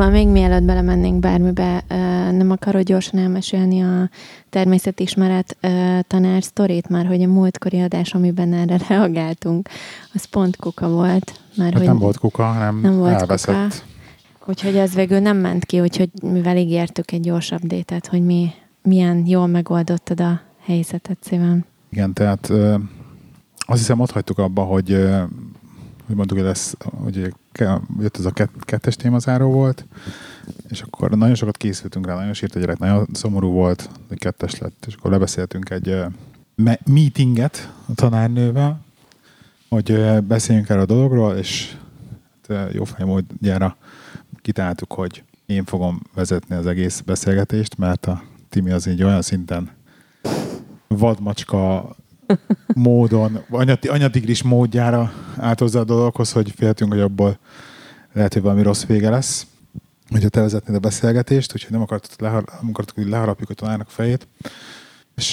Szóval még mielőtt belemennénk bármibe, nem akarod gyorsan elmesélni a természetismeret tanár sztorit, már hogy a múltkori adás, amiben erre reagáltunk, az pont kuka volt. Már, hát hogy nem volt kuka, hanem nem volt elveszett. Kuka. Úgyhogy ez végül nem ment ki, úgyhogy mivel ígértük egy gyors update hogy mi milyen jól megoldottad a helyzetet szívem. Igen, tehát azt hiszem ott hagytuk abba, hogy hogy mondtuk, hogy lesz, hogy jött ez a kettes témazáró volt, és akkor nagyon sokat készültünk rá, nagyon sírt a gyerek, nagyon szomorú volt, hogy kettes lett, és akkor lebeszéltünk egy meetinget a tanárnővel, hogy beszéljünk erről a dologról, és hát, jó fejmódjára kitáltuk, hogy én fogom vezetni az egész beszélgetést, mert a Timi az így olyan szinten vadmacska módon, anyatigris módjára állt hozzá a dologhoz, hogy féltünk, hogy abból lehet, hogy valami rossz vége lesz, hogyha te vezetnéd a beszélgetést, úgyhogy nem akartuk, lehar, nem akartuk hogy leharapjuk a tanárnak fejét. És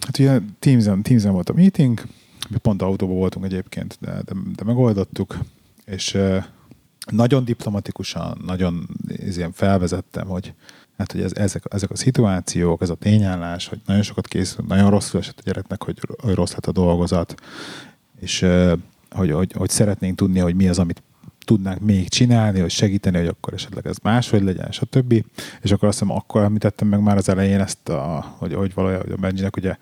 hát ugye Teams-en, Teams-en volt a meeting, mi pont autóban voltunk egyébként, de, de, de megoldottuk, és nagyon diplomatikusan, nagyon ilyen felvezettem, hogy hát, hogy ez, ezek, ezek a szituációk, ez a tényállás, hogy nagyon sokat készül, nagyon rosszul esett a gyereknek, hogy, hogy rossz lett a dolgozat, és hogy, hogy, hogy szeretnénk tudni, hogy mi az, amit tudnánk még csinálni, hogy segíteni, hogy akkor esetleg ez máshogy legyen, stb. És akkor azt hiszem, akkor említettem meg már az elején ezt, a, hogy, hogy valójában a Benjinek ugye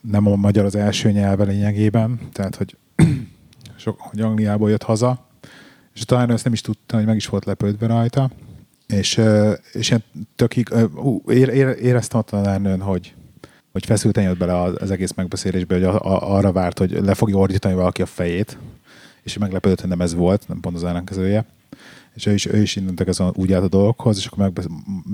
nem a magyar az első nyelve lényegében, tehát hogy, sok, hogy Angliából jött haza, és talán ezt nem is tudta, hogy meg is volt lepődve rajta, és, és ilyen tökig, éreztem a tanárnőn, hogy, hogy feszülten jött bele az egész megbeszélésbe, hogy a, a, arra várt, hogy le fogja ordítani valaki a fejét, és meglepődött, hogy nem ez volt, nem pont az ellenkezője. És ő is, ő is innentek ezen úgy állt a dolgokhoz, és akkor meg,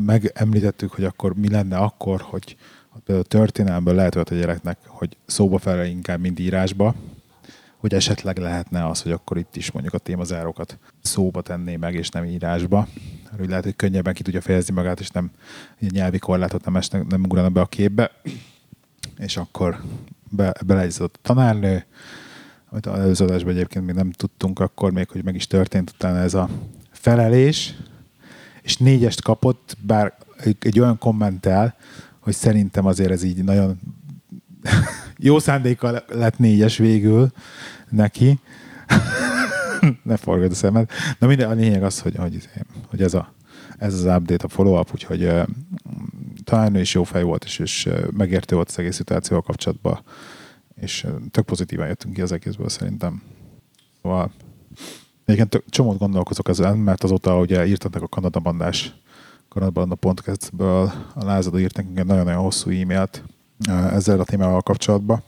megemlítettük, hogy akkor mi lenne akkor, hogy például történelmből lehet hogy a gyereknek, hogy szóba fel inkább, mint írásba, hogy esetleg lehetne az, hogy akkor itt is mondjuk a témazárokat szóba tenné meg, és nem írásba. Hogy lehet, hogy könnyebben ki tudja fejezni magát, és nem egy nyelvi korlátot nem, esnek, nem ugrana be a képbe. És akkor be, beleegyezett a tanárnő, amit az előző adásban egyébként még nem tudtunk akkor még, hogy meg is történt utána ez a felelés, és négyest kapott, bár egy, olyan kommentel, hogy szerintem azért ez így nagyon jó szándékkal lett négyes végül neki. ne forgod a szemed. Na minden, a lényeg az, hogy, hogy, hogy ez, a, ez az update, a follow-up, úgyhogy talán ő is jó fej volt, és, és uh, megértő volt az egész szituációval kapcsolatban, és tök pozitívan jöttünk ki az egészből szerintem. Szóval egyébként tök, csomót gondolkozok ezen, mert azóta ugye írtatok a Kanada bandás Kanada podcastből a Lázadó írt nekünk egy nagyon-nagyon hosszú e-mailt, ezzel a témával kapcsolatban.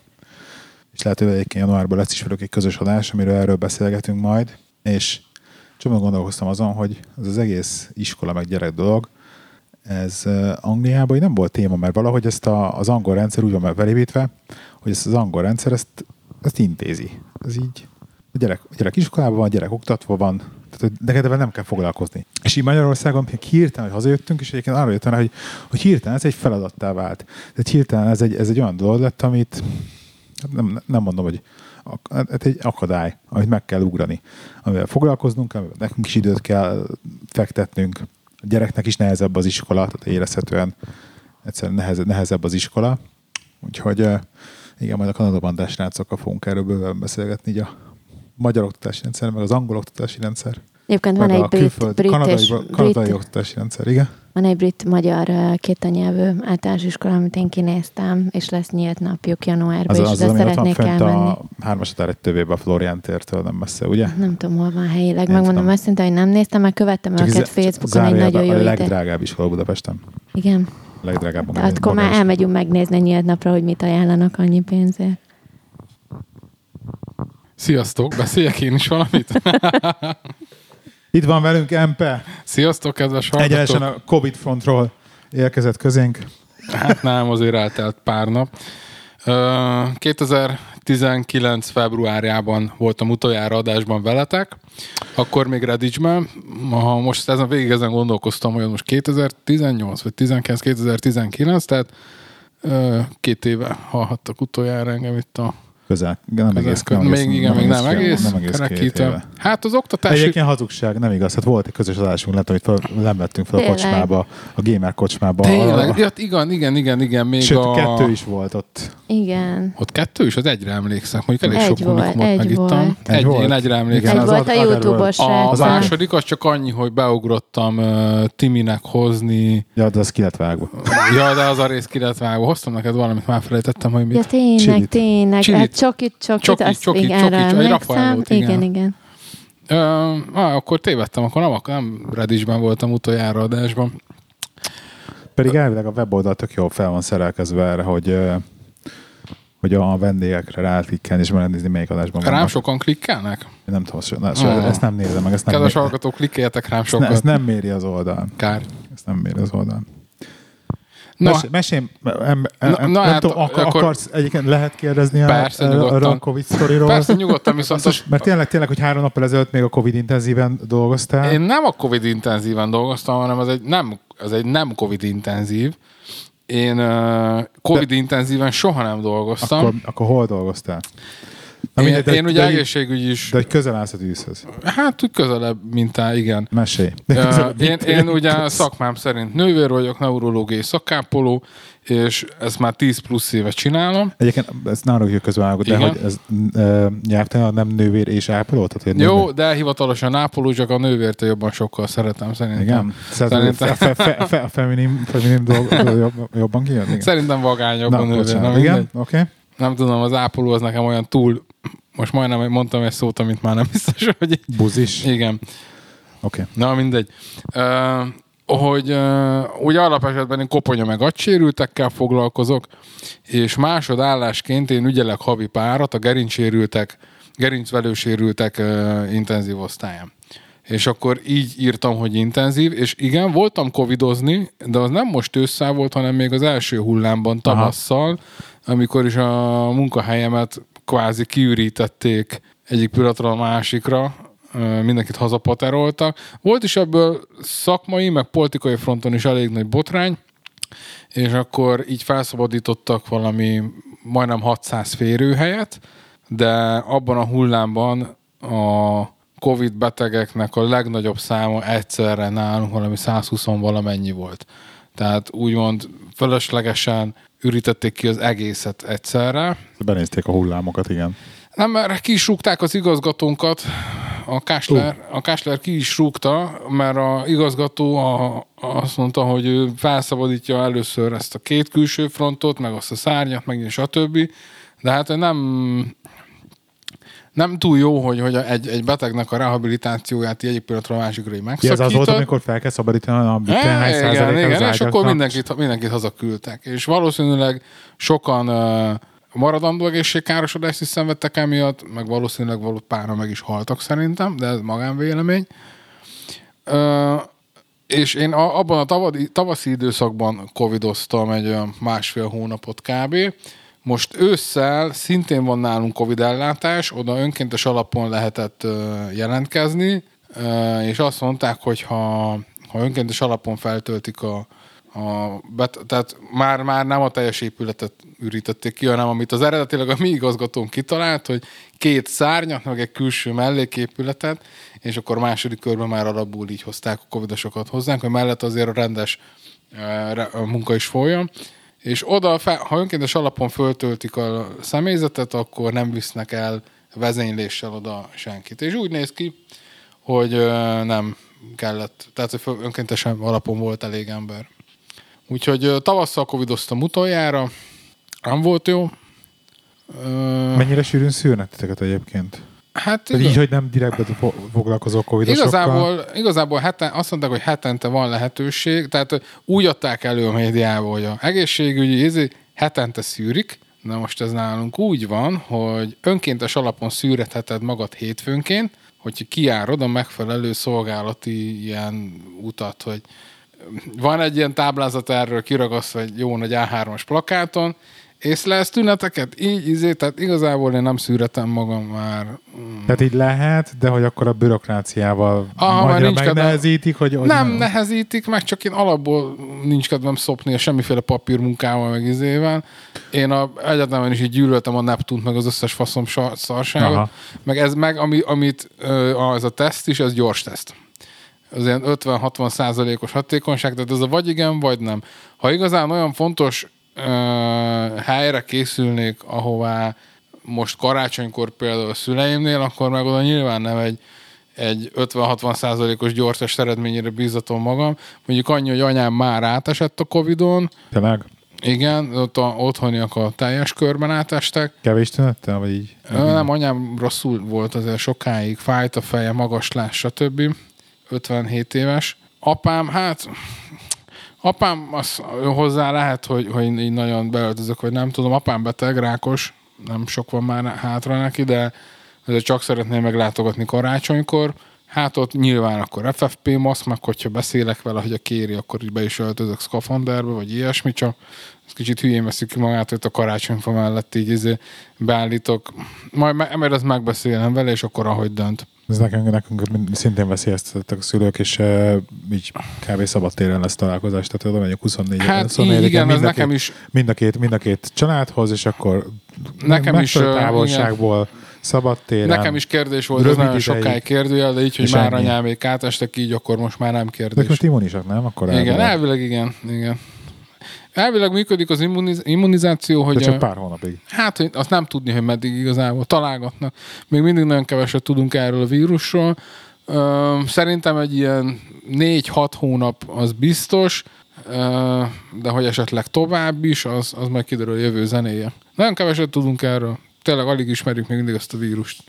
És lehet, hogy egyébként januárban lesz is velük egy közös adás, amiről erről beszélgetünk majd. És csomóan gondolkoztam azon, hogy ez az egész iskola meg gyerek dolog, ez Angliában nem volt téma, mert valahogy ezt a, az angol rendszer úgy van felépítve, hogy ezt az angol rendszer ezt, ezt intézi. Ez így a gyerek, a gyerek iskolában van, a gyerek oktatva van, tehát neked ebben nem kell foglalkozni. És így Magyarországon hirtelen, hogy hazajöttünk, és egyébként arra jöttem hogy, hogy hirtelen ez egy feladattá vált. Tehát hirtelen ez egy, ez egy olyan dolog lett, amit nem, nem mondom, hogy ez egy akadály, amit meg kell ugrani. Amivel foglalkoznunk, amivel nekünk is időt kell fektetnünk. A gyereknek is nehezebb az iskola, tehát érezhetően egyszerűen nehezebb, nehezebb az iskola. Úgyhogy igen, majd a Kanada bandás rácokkal fogunk erről bőven beszélgetni, így a magyar oktatási rendszer, meg az angol oktatási rendszer. Egyébként van egy brit, külföld, brit kanadai, és kanadai brit, oktatási rendszer, igen. Van egy brit-magyar kétanyelvű általános iskola, amit én kinéztem, és lesz nyílt napjuk januárban, az, és az, az, szeretnék elmenni. a hármas egy tévébe a Florian tértől, nem messze, ugye? Nem tudom, hol van helyileg. Megmondom őszintén, hogy nem néztem, mert követtem Csak őket Facebookon, egy nagyon jó A legdrágább iskola Budapesten. Igen. A legdrágább. De akkor már elmegyünk megnézni nyílt napra, hogy mit ajánlanak annyi pénzért. Sziasztok, beszéljek én is valamit? Itt van velünk Empe. Sziasztok, kedves hallgatók. Egyenesen a Covid frontról érkezett közénk. Hát nem, azért eltelt pár nap. 2019. februárjában voltam utoljára adásban veletek, akkor még Redicsben. Ha most ezen végig ezen gondolkoztam, hogy most 2018 vagy 19, 2019, tehát két éve hallhattak utoljára engem itt a Közel. Nem egész, Közel, nem még egész, igen, még nem fél- egész. Nem egész két kerekítő. éve. Hát az oktatási... Egyébként hazugság, nem igaz. Hát volt egy közös adásunk, hogy fel, nem vettünk fel a Tényleg. kocsmába, a gamer kocsmába. Tényleg, A- ja, igen, igen, igen, igen, még Sőt, a... kettő is volt ott. Igen. Ott kettő is, az egyre emlékszem, mondjuk elég Egy sok volt, unikumot egy megittam. volt. Egy, Egy volt? Én egyre emlékszem. Igen, Egy az volt a. YouTube-os A srác. második az csak annyi, hogy beugrottam uh, Timinek hozni. Ja, de az ki lett vágva. Ja, de az a rész ki lett vágva. Hoztam neked valamit, már felejtettem, hogy Ja, mit. tényleg, Csilit. tényleg. Csokit, csokit, Csoki, azt csoki, igen, csoki, erre egy. Rafaelót, igen. Igen, igen. Ö, á, akkor tévedtem, akkor nem, nem Redditchben voltam utoljára adásban. Pedig elvileg a weboldal tök jól fel van szerelkezve erre, hogy hogy a vendégekre ráklikkelni és megnézni, melyik adásban Rám vannak. sokan klikkelnek? Én nem tudom, so- na, so, Ah. ezt nem nézem meg, ezt nem, Kedves hallgatók, klikkeljetek rám ezt, ne, sokat. ezt nem méri az oldal. Kár. Ezt nem méri az oldal. Na, Mes, mesélj, em, em, Na- na hát, tudom, akar, akkor- akarsz, egyébként lehet kérdezni a, Persze, a, nyugodtan. a, Covid sztoriról? Persze, nyugodtan, viszont az, Mert tényleg, tényleg, hogy három nappal ezelőtt még a Covid intenzíven dolgoztál. Én nem a Covid intenzíven dolgoztam, hanem az egy nem, az egy nem Covid intenzív. Én uh, Covid intenzíven soha nem dolgoztam. akkor, akkor hol dolgoztál? Na, én, mindegy, de- én ugye de- egészségügy is, De hogy közel állsz a tűzhöz. hát közelebb, mint á, igen. Mesélj. Ö, én, én ugye szakmám szerint nővér vagyok, neurológiai szakápoló, és ezt már 10 plusz éve csinálom. Egyébként ezt ne arra közvágod, de Igen. hogy ez uh, nyelvtelen nem nővér és ápoló? Tehát, Jó, nővér- de hivatalosan ápoló, csak a nővérte jobban sokkal szeretem szerintem. Igen? Szerintem fe, fe, fe, a feminim, feminim dolog, dolog jobb, jobban kijön? Igen. Szerintem vagányabb a Na, nővér. bocsánat. Na, Igen, oké. Okay. Nem tudom, az ápoló az nekem olyan túl... Most majdnem mondtam egy szót, amit már nem biztos, hogy... Buzis. Oké. Igen. Okay. Na, mindegy. Uh, hogy uh, ugye alapesetben én koponya meg agysérültekkel foglalkozok, és másodállásként én ügyelek havi párat a gerincsérültek, gerincvelősérültek uh, intenzív osztályán. És akkor így írtam, hogy intenzív, és igen, voltam covidozni, de az nem most ősszel volt, hanem még az első hullámban tavasszal, amikor is a munkahelyemet kvázi kiürítették egyik pillanatról a másikra, mindenkit hazapateroltak. Volt is ebből szakmai, meg politikai fronton is elég nagy botrány, és akkor így felszabadítottak valami majdnem 600 férőhelyet, de abban a hullámban a Covid betegeknek a legnagyobb száma egyszerre nálunk valami 120 valamennyi volt. Tehát úgymond fölöslegesen ürítették ki az egészet egyszerre. Benézték a hullámokat, igen. Nem, mert ki is rúgták az igazgatónkat, a Kásler, a Kásler ki is rúgta, mert a igazgató a, azt mondta, hogy ő felszabadítja először ezt a két külső frontot, meg azt a szárnyat, meg stb. De hát nem, nem túl jó, hogy, hogy egy, egy betegnek a rehabilitációját egyik pillanatra a másikra így Ja, ez az volt, megszakítod. amikor fel kell szabadítani a hány igen, százalék az igen, és akkor mindenkit, mindenkit hazaküldtek. És valószínűleg sokan uh, maradandó egészségkárosodást is szenvedtek emiatt, meg valószínűleg való pára meg is haltak szerintem, de ez magánvélemény. Uh, és én a, abban a tavadi, tavaszi időszakban covidoztam egy olyan másfél hónapot kb. Most ősszel szintén van nálunk Covid ellátás, oda önkéntes alapon lehetett jelentkezni, és azt mondták, hogy ha, ha önkéntes alapon feltöltik a, a bet, tehát már, már nem a teljes épületet ürítették ki, hanem amit az eredetileg a mi igazgatónk kitalált, hogy két szárnyat, meg egy külső melléképületet, és akkor második körben már alapból így hozták a covidosokat hozzánk, hogy mellett azért a rendes re- a munka is folyjon. És oda, ha önkéntes alapon föltöltik a személyzetet, akkor nem visznek el vezényléssel oda senkit. És úgy néz ki, hogy nem kellett, tehát hogy önkéntesen alapon volt elég ember. Úgyhogy tavasszal covidoztam utoljára, nem volt jó. Mennyire sűrűn szűrnek titeket egyébként? Hát igaz, így, hogy nem direktbe fo- foglalkozol covidosokkal. igazából, igazából heten, azt mondták, hogy hetente van lehetőség, tehát úgy adták elő a médiába, hogy a egészségügyi izé, hetente szűrik, Na most ez nálunk úgy van, hogy önkéntes alapon szűretheted magad hétfőnként, hogy kiárod a megfelelő szolgálati ilyen utat, hogy van egy ilyen táblázat erről kiragasztva egy jó nagy A3-as plakáton, észlelsz tüneteket? Így, izé, tehát igazából én nem szűretem magam már. Tehát így lehet, de hogy akkor a bürokráciával Aha, már nincs kedvem. megnehezítik, hogy, hogy Nem nehezítik meg, csak én alapból nincs kedvem szopni a semmiféle papírmunkával, meg izével. Én a egyetemen is így gyűlöltem a Neptunt, meg az összes faszom szarságot. Aha. Meg ez meg, ami, amit ez a teszt is, ez gyors teszt. Az ilyen 50-60 százalékos hatékonyság, tehát ez a vagy igen, vagy nem. Ha igazán olyan fontos helyre készülnék, ahová most karácsonykor például a szüleimnél, akkor meg oda nyilván nem egy, egy 50-60 százalékos gyors eredményére bízatom magam. Mondjuk annyi, hogy anyám már átesett a Covid-on, Tényleg? igen, ott a otthoniak a teljes körben átestek. Kevés tünettel, vagy így? Ö, Nem, anyám rosszul volt azért sokáig, fájt a feje, magaslás, stb. 57 éves. Apám, hát apám, az hozzá lehet, hogy, hogy így nagyon beöltözök, vagy nem tudom, apám beteg, rákos, nem sok van már hátra neki, de azért csak szeretném meglátogatni karácsonykor. Hát ott nyilván akkor FFP maszk, meg hogyha beszélek vele, hogy a kéri, akkor így be is öltözök szkafanderbe, vagy ilyesmi, csak ez kicsit hülyén veszik ki magát, hogy a karácsonyfa mellett így izé beállítok. Majd me- mert ezt megbeszélem vele, és akkor ahogy dönt. Ez nekünk, nekünk szintén veszélyeztetettek a szülők, és uh, így kb. szabadtéren lesz találkozás, tehát oda megyek 24 Hát 24 így, igen, ez nekem két, is, Mind a, két, mind a két családhoz, és akkor Nekem is, távolságból, szabadtéren. nekem is kérdés volt, ez nagyon ideig. sokáig kérdőjel, de így, hogy már anyámék átestek így, akkor most már nem De kérdés. most immunisak, nem? Akkor Igen, elvileg. elvileg igen, igen. Elvileg működik az immuniz- immunizáció, hogy De csak pár hónapig. Hát, hogy azt nem tudni, hogy meddig igazából találgatnak. Még mindig nagyon keveset tudunk erről a vírusról. Szerintem egy ilyen 4-6 hónap az biztos, de hogy esetleg tovább is, az, az majd kiderül a jövő zenéje. Nagyon keveset tudunk erről. Tényleg alig ismerjük még mindig ezt a vírust.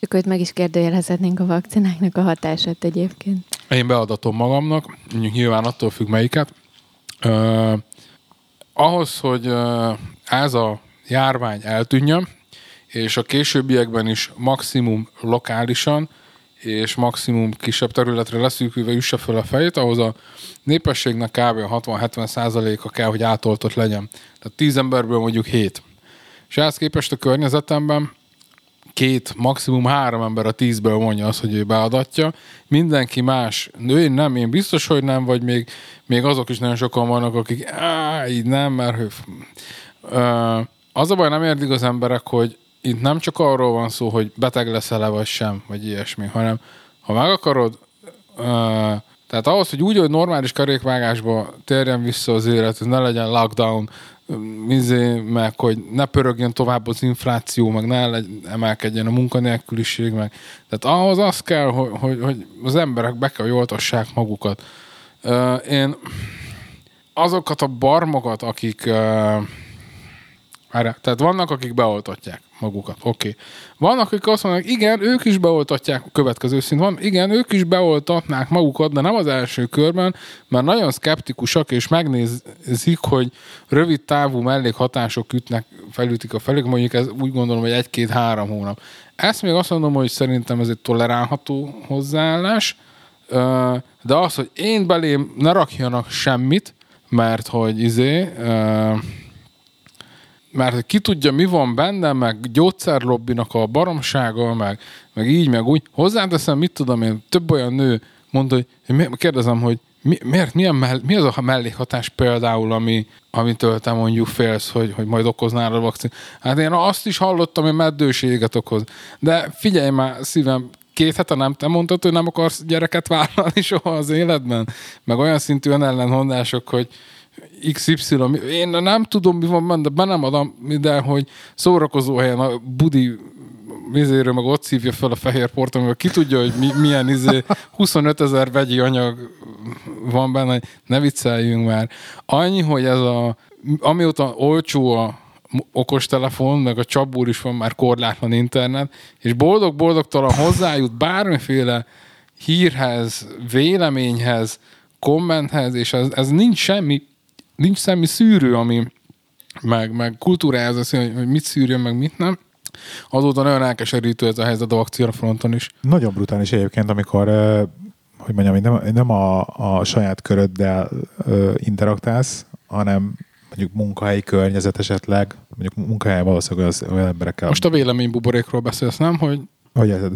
Csak őt meg is kérdőjelezhetnénk a vakcináknak a hatását egyébként. Én beadatom magamnak, mondjuk nyilván attól függ melyiket. Uh, ahhoz, hogy uh, ez a járvány eltűnjön, és a későbbiekben is maximum lokálisan és maximum kisebb területre leszűkülve üsse fel a fejét, ahhoz a népességnek kb. a 60-70 százaléka kell, hogy átoltott legyen. Tehát 10 emberből mondjuk 7. És ehhez képest a környezetemben két, maximum három ember a tízből mondja azt, hogy ő beadatja. Mindenki más, ő én nem, én biztos, hogy nem, vagy még, még azok is nagyon sokan vannak, akik á, így nem, mert ő... Ö, az a baj, nem értik az emberek, hogy itt nem csak arról van szó, hogy beteg leszel-e vagy sem, vagy ilyesmi, hanem ha meg akarod, tehát ahhoz, hogy úgy, hogy normális kerékvágásba térjen vissza az élet, ne legyen lockdown, mizé, meg hogy ne pörögjön tovább az infláció, meg ne emelkedjen a munkanélküliség, meg. Tehát ahhoz az kell, hogy, hogy, hogy az emberek be kell, hogy oltassák magukat. Én azokat a barmokat, akik Várjál, tehát vannak, akik beoltatják magukat, oké. Okay. Vannak, akik azt mondják, igen, ők is beoltatják, a következő szint van, igen, ők is beoltatnák magukat, de nem az első körben, mert nagyon szkeptikusak, és megnézik, hogy rövid távú mellékhatások ütnek, felütik a felük, mondjuk ez úgy gondolom, hogy egy-két-három hónap. Ezt még azt mondom, hogy szerintem ez egy tolerálható hozzáállás, de az, hogy én belém ne rakjanak semmit, mert hogy izé, mert ki tudja, mi van benne, meg gyógyszerlobbinak a baromsága, meg, meg így, meg úgy. Hozzáteszem, mit tudom én, több olyan nő mondta, hogy kérdezem, hogy mi, miért, milyen mell, mi az a mellékhatás például, ami, amitől te mondjuk félsz, hogy, hogy majd okoznál a vakcin. Hát én azt is hallottam, hogy meddőséget okoz. De figyelj már, szívem, két hete nem te mondtad, hogy nem akarsz gyereket vállalni soha az életben? Meg olyan szintű ellentmondások, hogy XY, én nem tudom, mi van benne, de be nem adom ide, hogy szórakozó helyen a budi vizéről meg ott szívja fel a fehér port, amivel ki tudja, hogy mi, milyen izé, 25 ezer vegyi anyag van benne, ne vicceljünk már. Annyi, hogy ez a, amióta olcsó a okostelefon, meg a csapbúr is van már korlátlan internet, és boldog-boldogtalan hozzájut bármiféle hírhez, véleményhez, kommenthez, és ez, ez nincs semmi, nincs semmi szűrő, ami meg, meg kultúrája az, hogy, hogy mit szűrjön, meg mit nem. Azóta nagyon elkeserítő ez a helyzet a vakcina fronton is. Nagyon brutális egyébként, amikor hogy mondjam, nem, nem a, a saját köröddel ö, interaktálsz, hanem mondjuk munkahelyi környezet esetleg, mondjuk munkahelyen valószínűleg az olyan emberekkel. Most a véleménybuborékról beszélsz, nem? Hogy hogy érted?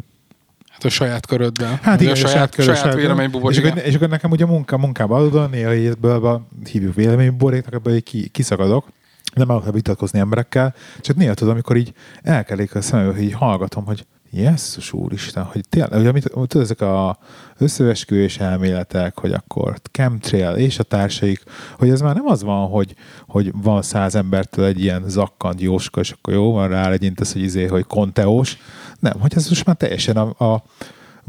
Hát a saját köröddel. Hát igen, a saját, körös- saját és, véleménybuborék. akkor, és akkor nekem ugye a munka, munkába adódóan néha ebből hívjuk véleményboréknak, ebből így ki, kiszakadok. Nem akarok vitatkozni emberekkel, csak néha tudom, amikor így elkelik a szemem, hogy így hallgatom, hogy Jesszus úristen, hogy tényleg, hogy amit, tudod, ezek a összeesküvés elméletek, hogy akkor chemtrail és a társaik, hogy ez már nem az van, hogy, hogy van száz embertől egy ilyen zakkant jóska, és akkor jó, van rá legyintesz, hogy izé, hogy konteós. Nem, hogy ez most már teljesen a, a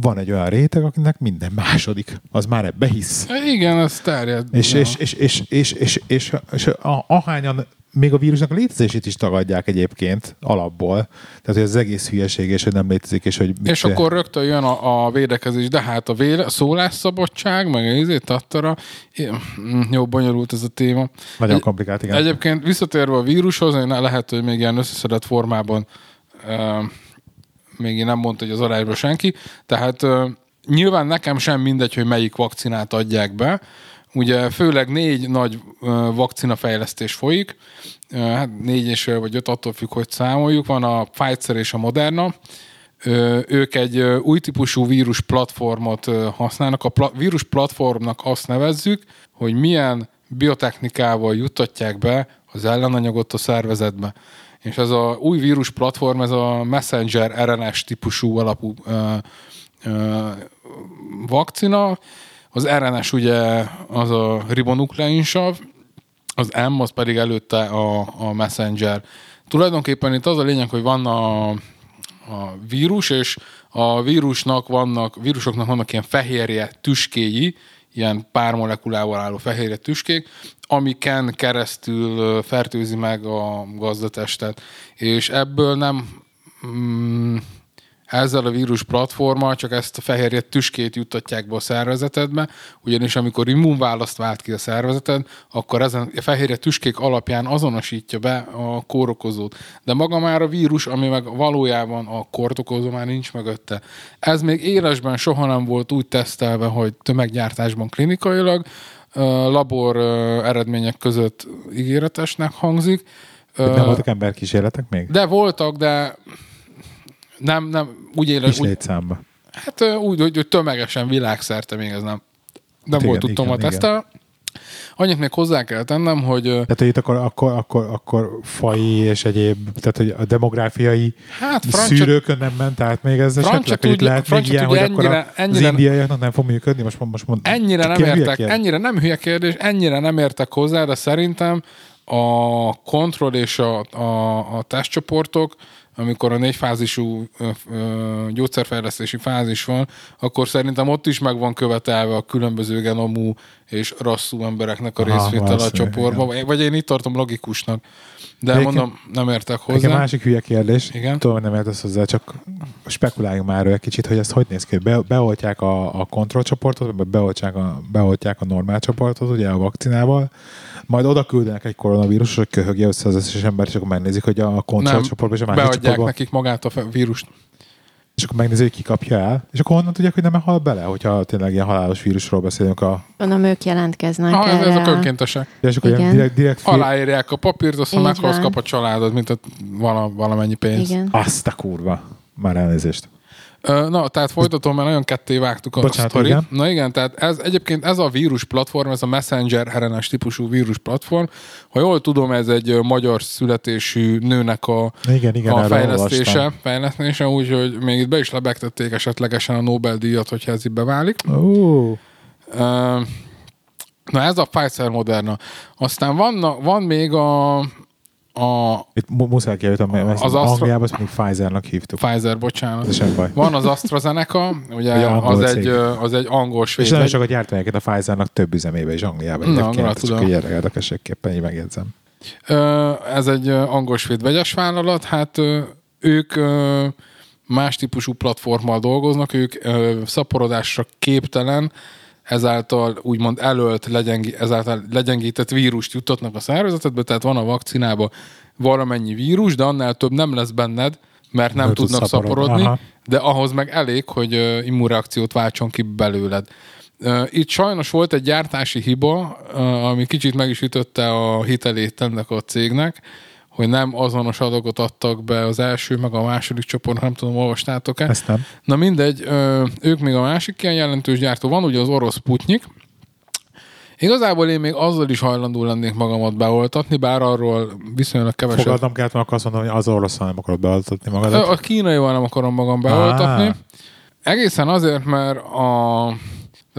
van egy olyan réteg, akinek minden második, az már ebbe hisz. Igen, ez terjed. És, és, és, és, és, és, és, és a- ahányan még a vírusnak a létezését is tagadják egyébként alapból. Tehát, hogy az egész hülyeség, és hogy nem létezik, és hogy... És akkor rögtön jön a, a védekezés, de hát a, véle, a szólásszabadság, meg a izét, tattara. Mm, Jó, bonyolult ez a téma. Nagyon Egy- komplikált, igen. Egyébként visszatérve a vírushoz, én lehet, hogy még ilyen összeszedett formában uh, még én nem mondta, hogy az arányban senki. Tehát uh, nyilván nekem sem mindegy, hogy melyik vakcinát adják be. Ugye főleg négy nagy vakcinafejlesztés folyik, hát négy és vagy öt, attól függ, hogy számoljuk. Van a Pfizer és a Moderna. Ők egy új típusú vírus platformot használnak. A vírus platformnak azt nevezzük, hogy milyen biotechnikával juttatják be az ellenanyagot a szervezetbe. És ez a új vírus platform, ez a messenger RNS típusú alapú ö, ö, vakcina. Az RNS ugye az a ribonukleinsav, az M az pedig előtte a, a messenger. Tulajdonképpen itt az a lényeg, hogy van a, a vírus, és a vírusnak vannak, vírusoknak vannak ilyen fehérje tüskéi, ilyen pár molekulával álló fehérje tüskék, amiken keresztül fertőzi meg a gazdatestet. És ebből nem mm, ezzel a vírus platformmal csak ezt a fehérje tüskét juttatják be a szervezetedbe, ugyanis amikor immunválaszt vált ki a szervezeted, akkor ezen a fehérje tüskék alapján azonosítja be a kórokozót. De maga már a vírus, ami meg valójában a kórokozó már nincs mögötte. Ez még élesben soha nem volt úgy tesztelve, hogy tömeggyártásban klinikailag, labor eredmények között ígéretesnek hangzik. Ö, Nem voltak emberkísérletek még? De voltak, de nem, nem, úgy éles, Kis úgy, létszámba. hát úgy, hogy, hogy tömegesen világszerte még ez nem, nem Hát volt igen, tudtom a tesztel. Annyit még hozzá kell tennem, hogy Tehát, hogy itt akkor, akkor, akkor, akkor faji és egyéb, tehát hogy a demográfiai hát Francia, szűrőkön nem ment át még ez Francia esetleg, hogy lehet még ilyen, hogy tudja, akkor ennyire- az ennyire- indiaiaknak nem fog működni? Most, most mond, ennyire nem értek, ennyire nem hülye kérdés, ennyire nem értek hozzá, de szerintem a kontroll és a, a, a testcsoportok, amikor a négyfázisú gyógyszerfejlesztési fázis van, akkor szerintem ott is meg van követelve a különböző genomú és rasszú embereknek a részvétel a csoportba, vagy- vagy én itt tartom logikusnak. De Egyébként- mondom, nem értek hozzá. másik hülye kérdés, Igen. tudom, nem értesz hozzá, csak spekuláljunk már egy kicsit, hogy ezt hogy néz ki, be, beoltják a, a kontrollcsoportot, vagy beoltják a, beoltják a normál csoportot, ugye a vakcinával, majd oda küldenek egy koronavírus, hogy köhögje össze az összes ember, és akkor megnézik, hogy a kontrollcsoportban és a másik beadják csoportban, nekik magát a vírust. és akkor megnézik, hogy ki kapja el, és akkor honnan tudják, hogy nem hal bele, hogyha tényleg ilyen halálos vírusról beszélünk a Gondolom, ők jelentkeznek Ah, ez, ez a erre. önkéntesek. Ja, és akkor Igen. direkt, direkt fél... Aláírják a papírt, aztán meghalsz, kap a családod, mint a vala, valamennyi pénz. Igen. Azt a kurva. Már elnézést. Na, tehát folytatom, mert nagyon ketté vágtuk a Bocsánat, sztorit. igen. Na igen, tehát ez egyébként ez a vírus platform, ez a Messenger RNS típusú vírus platform. Ha jól tudom, ez egy magyar születésű nőnek a, Igen, igen, a fejlesztése, olvastam. fejlesztése, úgyhogy még itt be is lebegtették esetlegesen a Nobel-díjat, hogyha ez itt beválik. Na ez a Pfizer Moderna. Aztán van, van még a, a Itt mu- muszáj kijöttem, mert Az Astra- Angliában azt még Pfizernak hívtuk. Pfizer, bocsánat. Ez sem baj. Van az AstraZeneca, ugye Egy angol az cég. egy, az egy angol És svéd. nagyon vegy- sokat gyártani egyébként a Pfizernak több üzemébe is Angliában. Na, egyébként. Csak így érdekességképpen így megjegyzem. Ez egy ö, angol-svéd vegyes vállalat, hát ők más típusú platformmal dolgoznak, ők szaporodásra képtelen, ezáltal úgymond elölt, legyengi, ezáltal legyengített vírust juttatnak a szervezetedbe, tehát van a vakcinában valamennyi vírus, de annál több nem lesz benned, mert nem tud tudnak szaporodni. Aha. de ahhoz meg elég, hogy immunreakciót váltson ki belőled. Itt sajnos volt egy gyártási hiba, ami kicsit meg is ütötte a hitelét ennek a cégnek, hogy nem azonos adagot adtak be az első, meg a második csoport, nem tudom, olvastátok-e. Ezt nem. Na mindegy, ők még a másik ilyen jelentős gyártó. Van ugye az orosz Putnyik. Igazából én még azzal is hajlandó lennék magamat beoltatni, bár arról viszonylag kevesebb. Fogadnom kellett, mert azt mondom, hogy az oroszon nem akarod beadtatni magadat. A kínaival nem akarom magam beoltatni. Á. Egészen azért, mert a,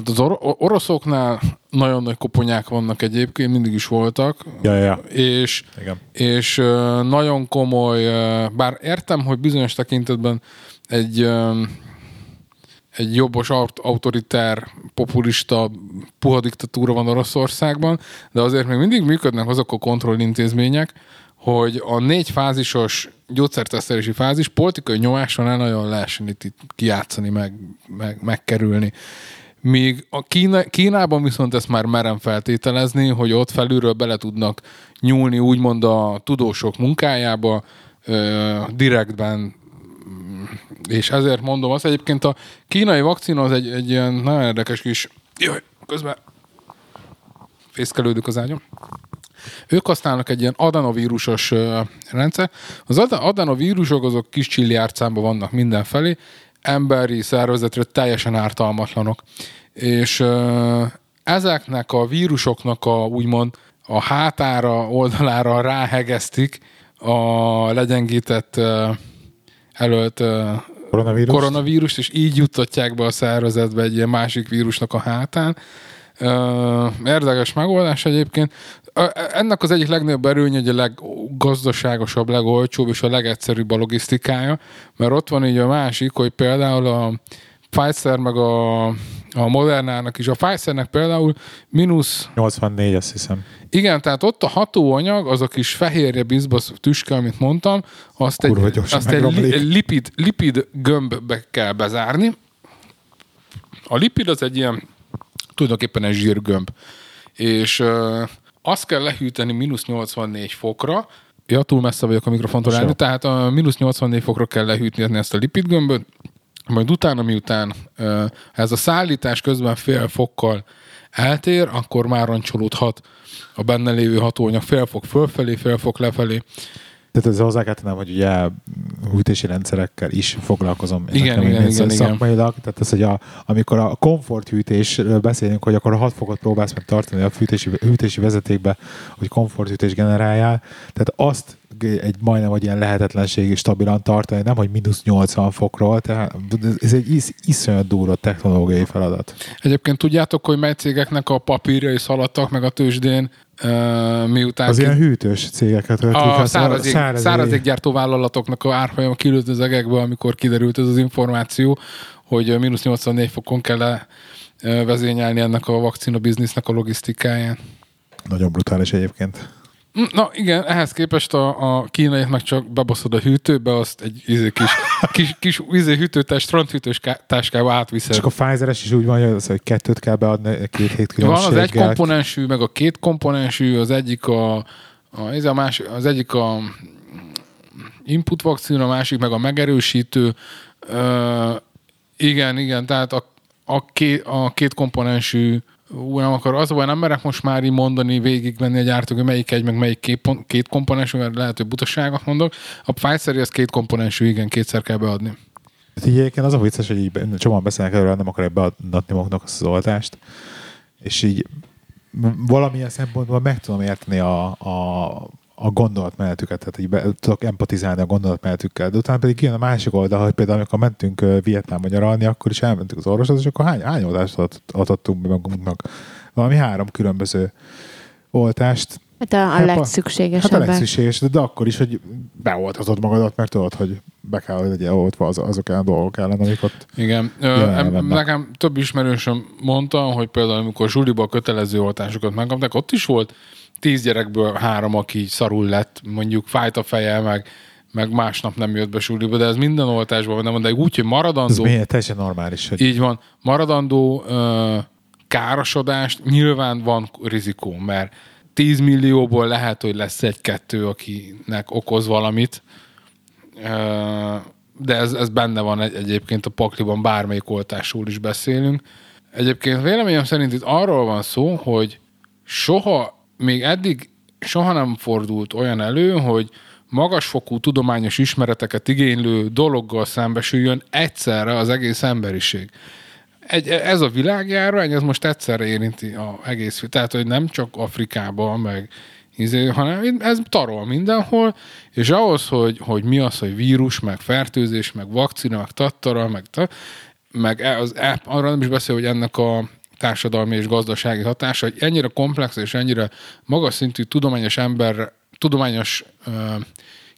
tehát az or- oroszoknál nagyon nagy koponyák vannak egyébként, mindig is voltak, Ja, ja, és Igen. és nagyon komoly, bár értem, hogy bizonyos tekintetben egy, egy jobbos, aut- autoritár, populista, puha diktatúra van Oroszországban, de azért még mindig működnek azok a kontrollintézmények, hogy a négy fázisos gyógyszertesztelési fázis politikai nyomáson ne nagyon lehessen itt, itt kijátszani, meg, meg, megkerülni. Míg a Kína, Kínában viszont ezt már merem feltételezni, hogy ott felülről bele tudnak nyúlni úgymond a tudósok munkájába, ö, direktben, és ezért mondom azt, egyébként a kínai vakcina az egy, egy ilyen nagyon érdekes kis... Jaj, közben fészkelődik az ágyam. Ők használnak egy ilyen adenovírusos rendszer. Az ad- adenovírusok azok kis csilliárcámban vannak mindenfelé, emberi szervezetre teljesen ártalmatlanok. És ezeknek a vírusoknak a úgymond a hátára, oldalára ráhegeztik a legyengített előtt ö, Koronavírus? koronavírust, és így juttatják be a szervezetbe egy ilyen másik vírusnak a hátán. Érdekes megoldás egyébként. Ö, Ennek az egyik legnagyobb erőnye, hogy a leggazdaságosabb, legolcsóbb és a legegyszerűbb a logisztikája, mert ott van így a másik, hogy például a Pfizer meg a, a Modernának is. A Pfizernek például mínusz 84, azt hiszem. igen, tehát ott a hatóanyag, az a kis fehérje bizbasz tüske, amit mondtam, azt egy, Kurva gyorsan azt egy li, lipid, lipid gömbbe kell bezárni. A lipid az egy ilyen, tulajdonképpen egy zsírgömb. És azt kell lehűteni mínusz 84 fokra, Ja, túl messze vagyok a mikrofontól állni, tehát a mínusz 84 fokra kell lehűtni ezt a lipidgömböt, majd utána, miután ez a szállítás közben fél fokkal eltér, akkor már rancsolódhat a benne lévő hatóanyag fél fok fölfelé, fél fok lefelé. Tehát ez hozzá kell tennem, hogy ugye hűtési rendszerekkel is foglalkozom. Igen, Nekem igen, így igen, Szakmailag, tehát ez, hogy a, amikor a komforthűtésről beszélünk, hogy akkor a 6 fokot próbálsz meg tartani a hűtési, hűtési vezetékbe, hogy komforthűtés generáljál, tehát azt egy majdnem, hogy ilyen lehetetlenség is stabilan tartani, nem, hogy mínusz 80 fokról, tehát ez egy is, iszonyat durva technológiai feladat. Egyébként tudjátok, hogy mely cégeknek a papírjai szaladtak meg a tőzsdén, miután Az ki- ilyen hűtős cégeket vetik, a az szárazég, szárazég- szárazéggyártó vállalatoknak a árfolyama kilőtt az egekbe, amikor kiderült ez az információ, hogy mínusz 84 fokon kell vezényelni ennek a vakcina biznisznek a logisztikáján. Nagyon brutális egyébként. Mm, Na igen, ehhez képest a, a kínaiak meg csak bebaszod a hűtőbe, azt egy izé kis, kis, kis izé hűtőtás, strandhűtős ká- táskába átviszed. Csak a Pfizeres is úgy van, hogy az, hogy kettőt kell beadni két hét Van az különbséggel. egy komponensű, meg a két komponensű, az egyik a, a, ez a más, az egyik a input vakcina, a másik meg a megerősítő. Ö, igen, igen, tehát a, a, két, a két komponensű nem akar, az a baj, nem merek most már így mondani, végigmenni egy gyártók, hogy melyik egy, meg melyik két, két komponensű, mert lehet, hogy butaságot mondok. A Pfizer az két komponensű, igen, kétszer kell beadni. Hát így egyébként az a vicces, hogy így csomóan beszélnek erről, nem akarják beadatni maguknak az oltást, és így valamilyen szempontból meg tudom érteni a, a, a gondolatmenetüket, tehát így be, tudok empatizálni a gondolatmenetükkel, de utána pedig jön a másik oldal, hogy például amikor mentünk Vietnámba nyaralni, akkor is elmentünk az orvoshoz, és akkor hány, hány oltást adhattunk be magunknak? Valami három különböző oltást, Hát a, a Hát a- Hát a legszükséges, de, de akkor is, hogy beoltatod magadat, mert tudod, hogy be kell, hogy legyen oltva az, azok ellen a dolgok ellen, amik ott Igen. Ö, nekem több ismerősöm mondta, hogy például amikor zsuliba a kötelező oltásokat megkapták, ott is volt tíz gyerekből három, aki szarul lett, mondjuk fájt a feje, meg, meg másnap nem jött be suliba, de ez minden oltásban van, de úgy, hogy ez maradandó, miért teljesen normális, hogy így van, maradandó ö, károsodást nyilván van rizikó, mert 10 millióból lehet, hogy lesz egy-kettő, akinek okoz valamit, Ö, de ez, ez benne van egy, egyébként a pakliban, bármelyik oltásról is beszélünk. Egyébként véleményem szerint itt arról van szó, hogy soha, még eddig soha nem fordult olyan elő, hogy magasfokú tudományos ismereteket igénylő dologgal szembesüljön egyszerre az egész emberiség. Egy, ez a világjárvány, ez most egyszerre érinti a egész, tehát hogy nem csak Afrikában, meg izé, hanem ez tarol mindenhol, és ahhoz, hogy, hogy mi az, hogy vírus, meg fertőzés, meg vakcina, meg tattara, meg, ta, meg e- az, e- arra nem is beszél, hogy ennek a társadalmi és gazdasági hatása, hogy ennyire komplex és ennyire magas szintű tudományos ember, tudományos uh,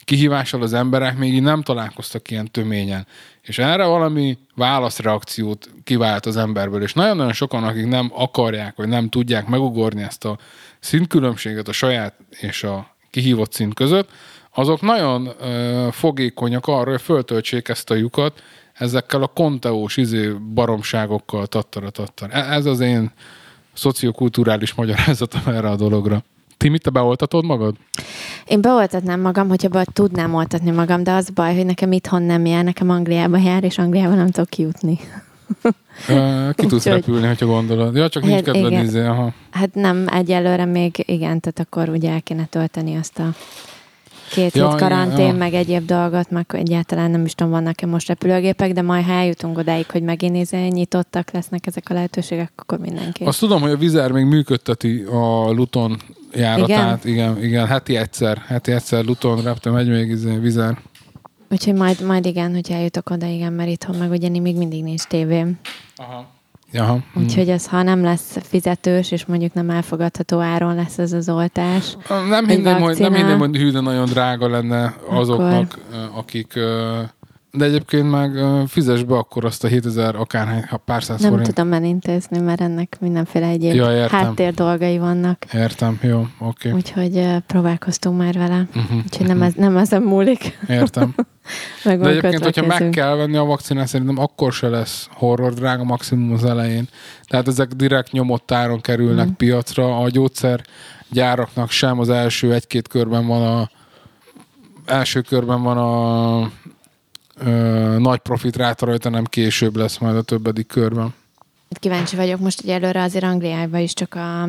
kihívással az emberek még így nem találkoztak ilyen töményen. És erre valami válaszreakciót kivált az emberből. És nagyon-nagyon sokan, akik nem akarják, vagy nem tudják megugorni ezt a szintkülönbséget a saját és a kihívott szint között, azok nagyon ö, fogékonyak arra, hogy föltöltsék ezt a lyukat ezekkel a konteós izé baromságokkal, tattara, tattara. E, ez az én szociokulturális magyarázatom erre a dologra. Timi, te beoltatod magad? Én beoltatnám magam, hogyha be tudnám oltatni magam, de az baj, hogy nekem itthon nem jár, nekem Angliába jár, és Angliába nem tudok kijutni. Ki tudsz Úgyhogy... repülni, hogyha gondolod. Ja, csak nincs hát, kedved nézni, aha. Hát nem, egyelőre még igen, tehát akkor ugye el kéne tölteni azt a két ja, hét karantén, ja. meg egyéb dolgot, meg egyáltalán nem is tudom, vannak-e most repülőgépek, de majd ha eljutunk odáig, hogy megint izé nyitottak lesznek ezek a lehetőségek, akkor mindenki. Azt tudom, hogy a Vizer még működteti a Luton járatát. Igen, igen, igen heti egyszer, heti egyszer Luton reptem megy még izé, Vizer. Úgyhogy majd, majd igen, hogy eljutok oda, igen, mert itthon meg ugye még mindig nincs tévém. Aha. Aha. Úgyhogy ez, ha nem lesz fizetős, és mondjuk nem elfogadható áron lesz ez az oltás. Nem hinném, hogy, nem hinném, hogy hű, de nagyon drága lenne azoknak, Akkor... akik de egyébként meg fizes be akkor azt a 7000 akárhány, ha pár száz Nem forint. tudom elintézni, mert ennek mindenféle egyéb ja, háttér dolgai vannak. Értem, jó, oké. Okay. Úgyhogy próbálkoztunk már vele. Uh-huh, Úgyhogy uh-huh. nem, ez, nem ezen múlik. Értem. De egyébként, hogyha meg kell venni a vakcinát, szerintem akkor se lesz horror drága maximum az elején. Tehát ezek direkt nyomott áron kerülnek uh-huh. piacra. A gyógyszergyáraknak sem az első egy-két körben van a első körben van a ö, nagy profit ráta rajta, nem később lesz majd a többedik körben. Kíváncsi vagyok, most ugye előre azért Angliában is csak a,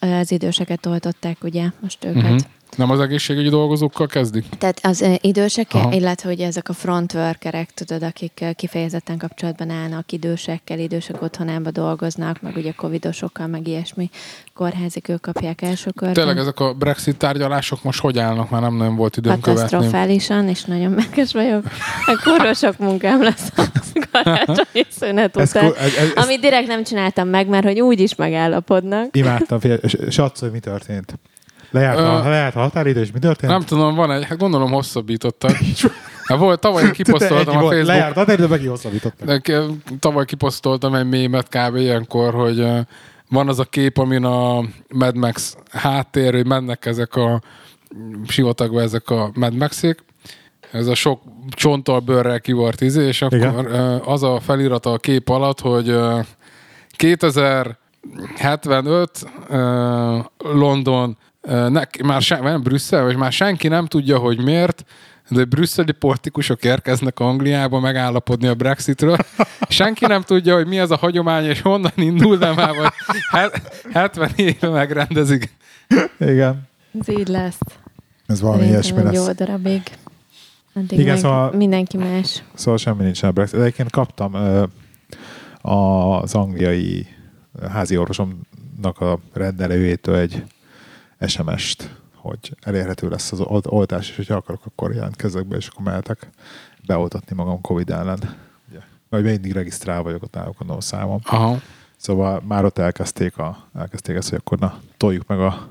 az időseket oltották, ugye, most őket. Uh-huh. Nem az egészségügyi dolgozókkal kezdik? Tehát az idősek, Aha. illetve hogy ezek a frontworkerek, tudod, akik kifejezetten kapcsolatban állnak idősekkel, idősek otthonába dolgoznak, meg ugye covidosokkal, meg ilyesmi kórházik, ők kapják első körben. Tényleg ezek a Brexit tárgyalások most hogy állnak? Már nem nagyon volt időm követni. Katasztrofálisan, és nagyon mérges vagyok. A kurva sok munkám lesz a karácsonyi szünet után. Ez, ez, ez, amit direkt nem csináltam meg, mert hogy úgy is megállapodnak. Imádtam, Satsz, hogy mi történt. Lejárt, a, uh, lejárt a határidő, és mi történt? Nem tudom, van egy, hát gondolom hosszabbítottak. Hát volt, tavaly kiposztoltam a Facebookon. Lejárt a határidő, meg hosszabbítottak. Tavaly kiposztoltam egy mémet kb. ilyenkor, hogy van az a kép, amin a Mad Max háttér, hogy mennek ezek a sivatagba ezek a Mad Maxék. Ez a sok csonttal, bőrrel kivart izé, és akkor Igen. az a felirata a kép alatt, hogy 2075 London ne, már sen, nem Brüsszel, vagy már senki nem tudja, hogy miért, de brüsszeli politikusok érkeznek Angliába megállapodni a Brexitről. Senki nem tudja, hogy mi az a hagyomány, és honnan indul, de már vagy 70 éve megrendezik. Igen. Ez így lesz. Ez valami ilyesmi lesz. Jó darabig. Addig Igen, szóval, mindenki más. Szóval semmi nincs a Brexit. Egyébként kaptam uh, az angliai házi orvosomnak a rendelőjétől egy SMS-t, hogy elérhető lesz az oltás, és hogyha akarok, akkor jelentkezzek be, és akkor mehetek beoltatni magam Covid ellen. Ugye. Vagy mindig regisztrál vagyok ott náluk a számom. Aha. Szóval már ott elkezdték, a, elkezdték ezt, hogy akkor na, toljuk meg a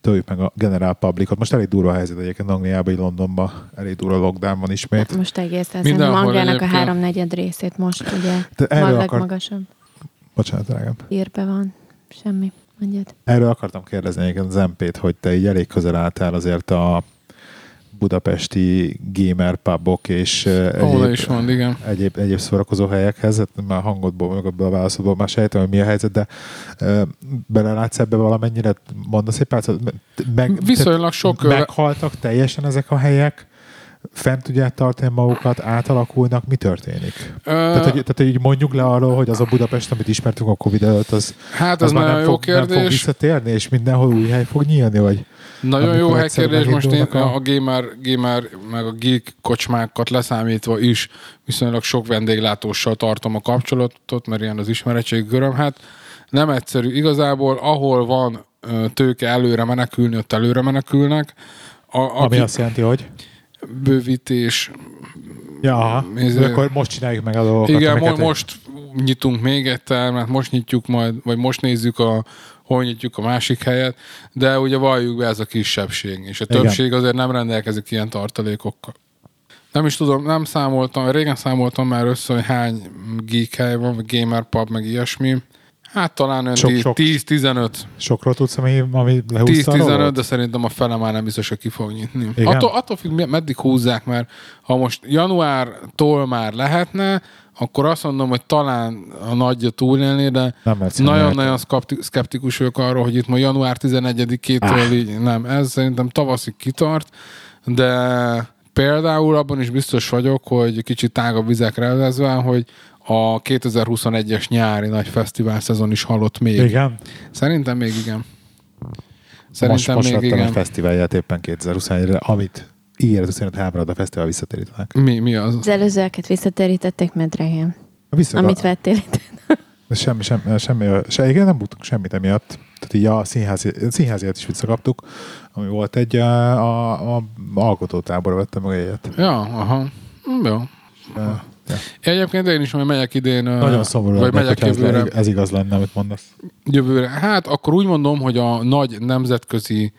toljuk meg a General Publicot. Most elég durva a helyzet egyébként Angliában, Londonban, elég durva lockdown van ismét. Most egész ez Angliának a háromnegyed részét most ugye Te akar... magasabb. Bocsánat, drágám. Írbe van. Semmi. Mondjad. Erről akartam kérdezni egyébként az MP-t, hogy te így elég közel álltál azért a budapesti gamer pubok és egyéb, is van, igen. egyéb, egyéb szórakozó helyekhez, hát már hangodból, meg a válaszodból már sejtem, hogy mi a helyzet, de uh, belelátsz ebbe valamennyire, mondasz egy pár, meg, Viszonylag sok. Meghaltak teljesen ezek a helyek, fent tudják tartani magukat, átalakulnak, mi történik? Ö, Tehát, hogy, tehát, így mondjuk le arról, hogy az a Budapest, amit ismertünk a Covid előtt, az, hát az ez már nem jó fog, nem fog kérdés. visszatérni, és mindenhol új hely fog nyílni, vagy Nagyon jó egyszer helykérdés, most én a, a gamer, gamer meg a geek kocsmákat leszámítva is viszonylag sok vendéglátóssal tartom a kapcsolatot, mert ilyen az ismeretség göröm. Hát nem egyszerű. Igazából ahol van tőke előre menekülni, ott előre menekülnek. A, ami aki azt jelenti, hogy bővítés, ja, aha, Ez- de akkor most csináljuk meg a dolgokat. Igen, mo- most nyitunk még egy termet, most nyitjuk majd, vagy most nézzük a hol nyitjuk a másik helyet, de ugye valljuk be ez a kisebbség, és a Igen. többség azért nem rendelkezik ilyen tartalékokkal. Nem is tudom, nem számoltam, régen számoltam már össze, hogy hány geek hely van, vagy gamer pub, meg ilyesmi. Hát talán olyan Sok- 10 sok. 10-15. Sokról tudsz, ami, ami lehúzta a 10-15, rolót? de szerintem a fele már nem biztos, hogy ki fog nyitni. Igen? Attól, attól függ, meddig húzzák, mert ha most januártól már lehetne, akkor azt mondom, hogy talán a nagyja túlélni, de nagyon-nagyon szkepti- szkeptikus vagyok arról, hogy itt ma január 11-től Ah. így nem. Ez szerintem tavaszig kitart, de például abban is biztos vagyok, hogy kicsit tágabb vizekre elvezve, hogy a 2021-es nyári nagy fesztivál szezon is halott még. Igen. Szerintem még igen. Most, Szerintem most még vettem igen. egy fesztiválját éppen 2021-re, amit ígéret szerint háborod a fesztivál visszatérítenek. Mi, mi az? Az előzőeket visszaterítették Medrehen. Vissza, Amit vettél itt. semmi, semmi, semmi, se, igen, nem buktunk semmit emiatt. Tehát így a színházi, a is visszakaptuk, ami volt egy a, a, a alkotótáborra vettem meg egyet. Ja, aha. Hm, Jó. Ja. Egyébként én is majd megyek idén, Nagyon szomorú vagy megyek hogyha ez, jövőre. ez igaz lenne, amit mondasz. jövőre. Hát akkor úgy mondom, hogy a nagy nemzetközi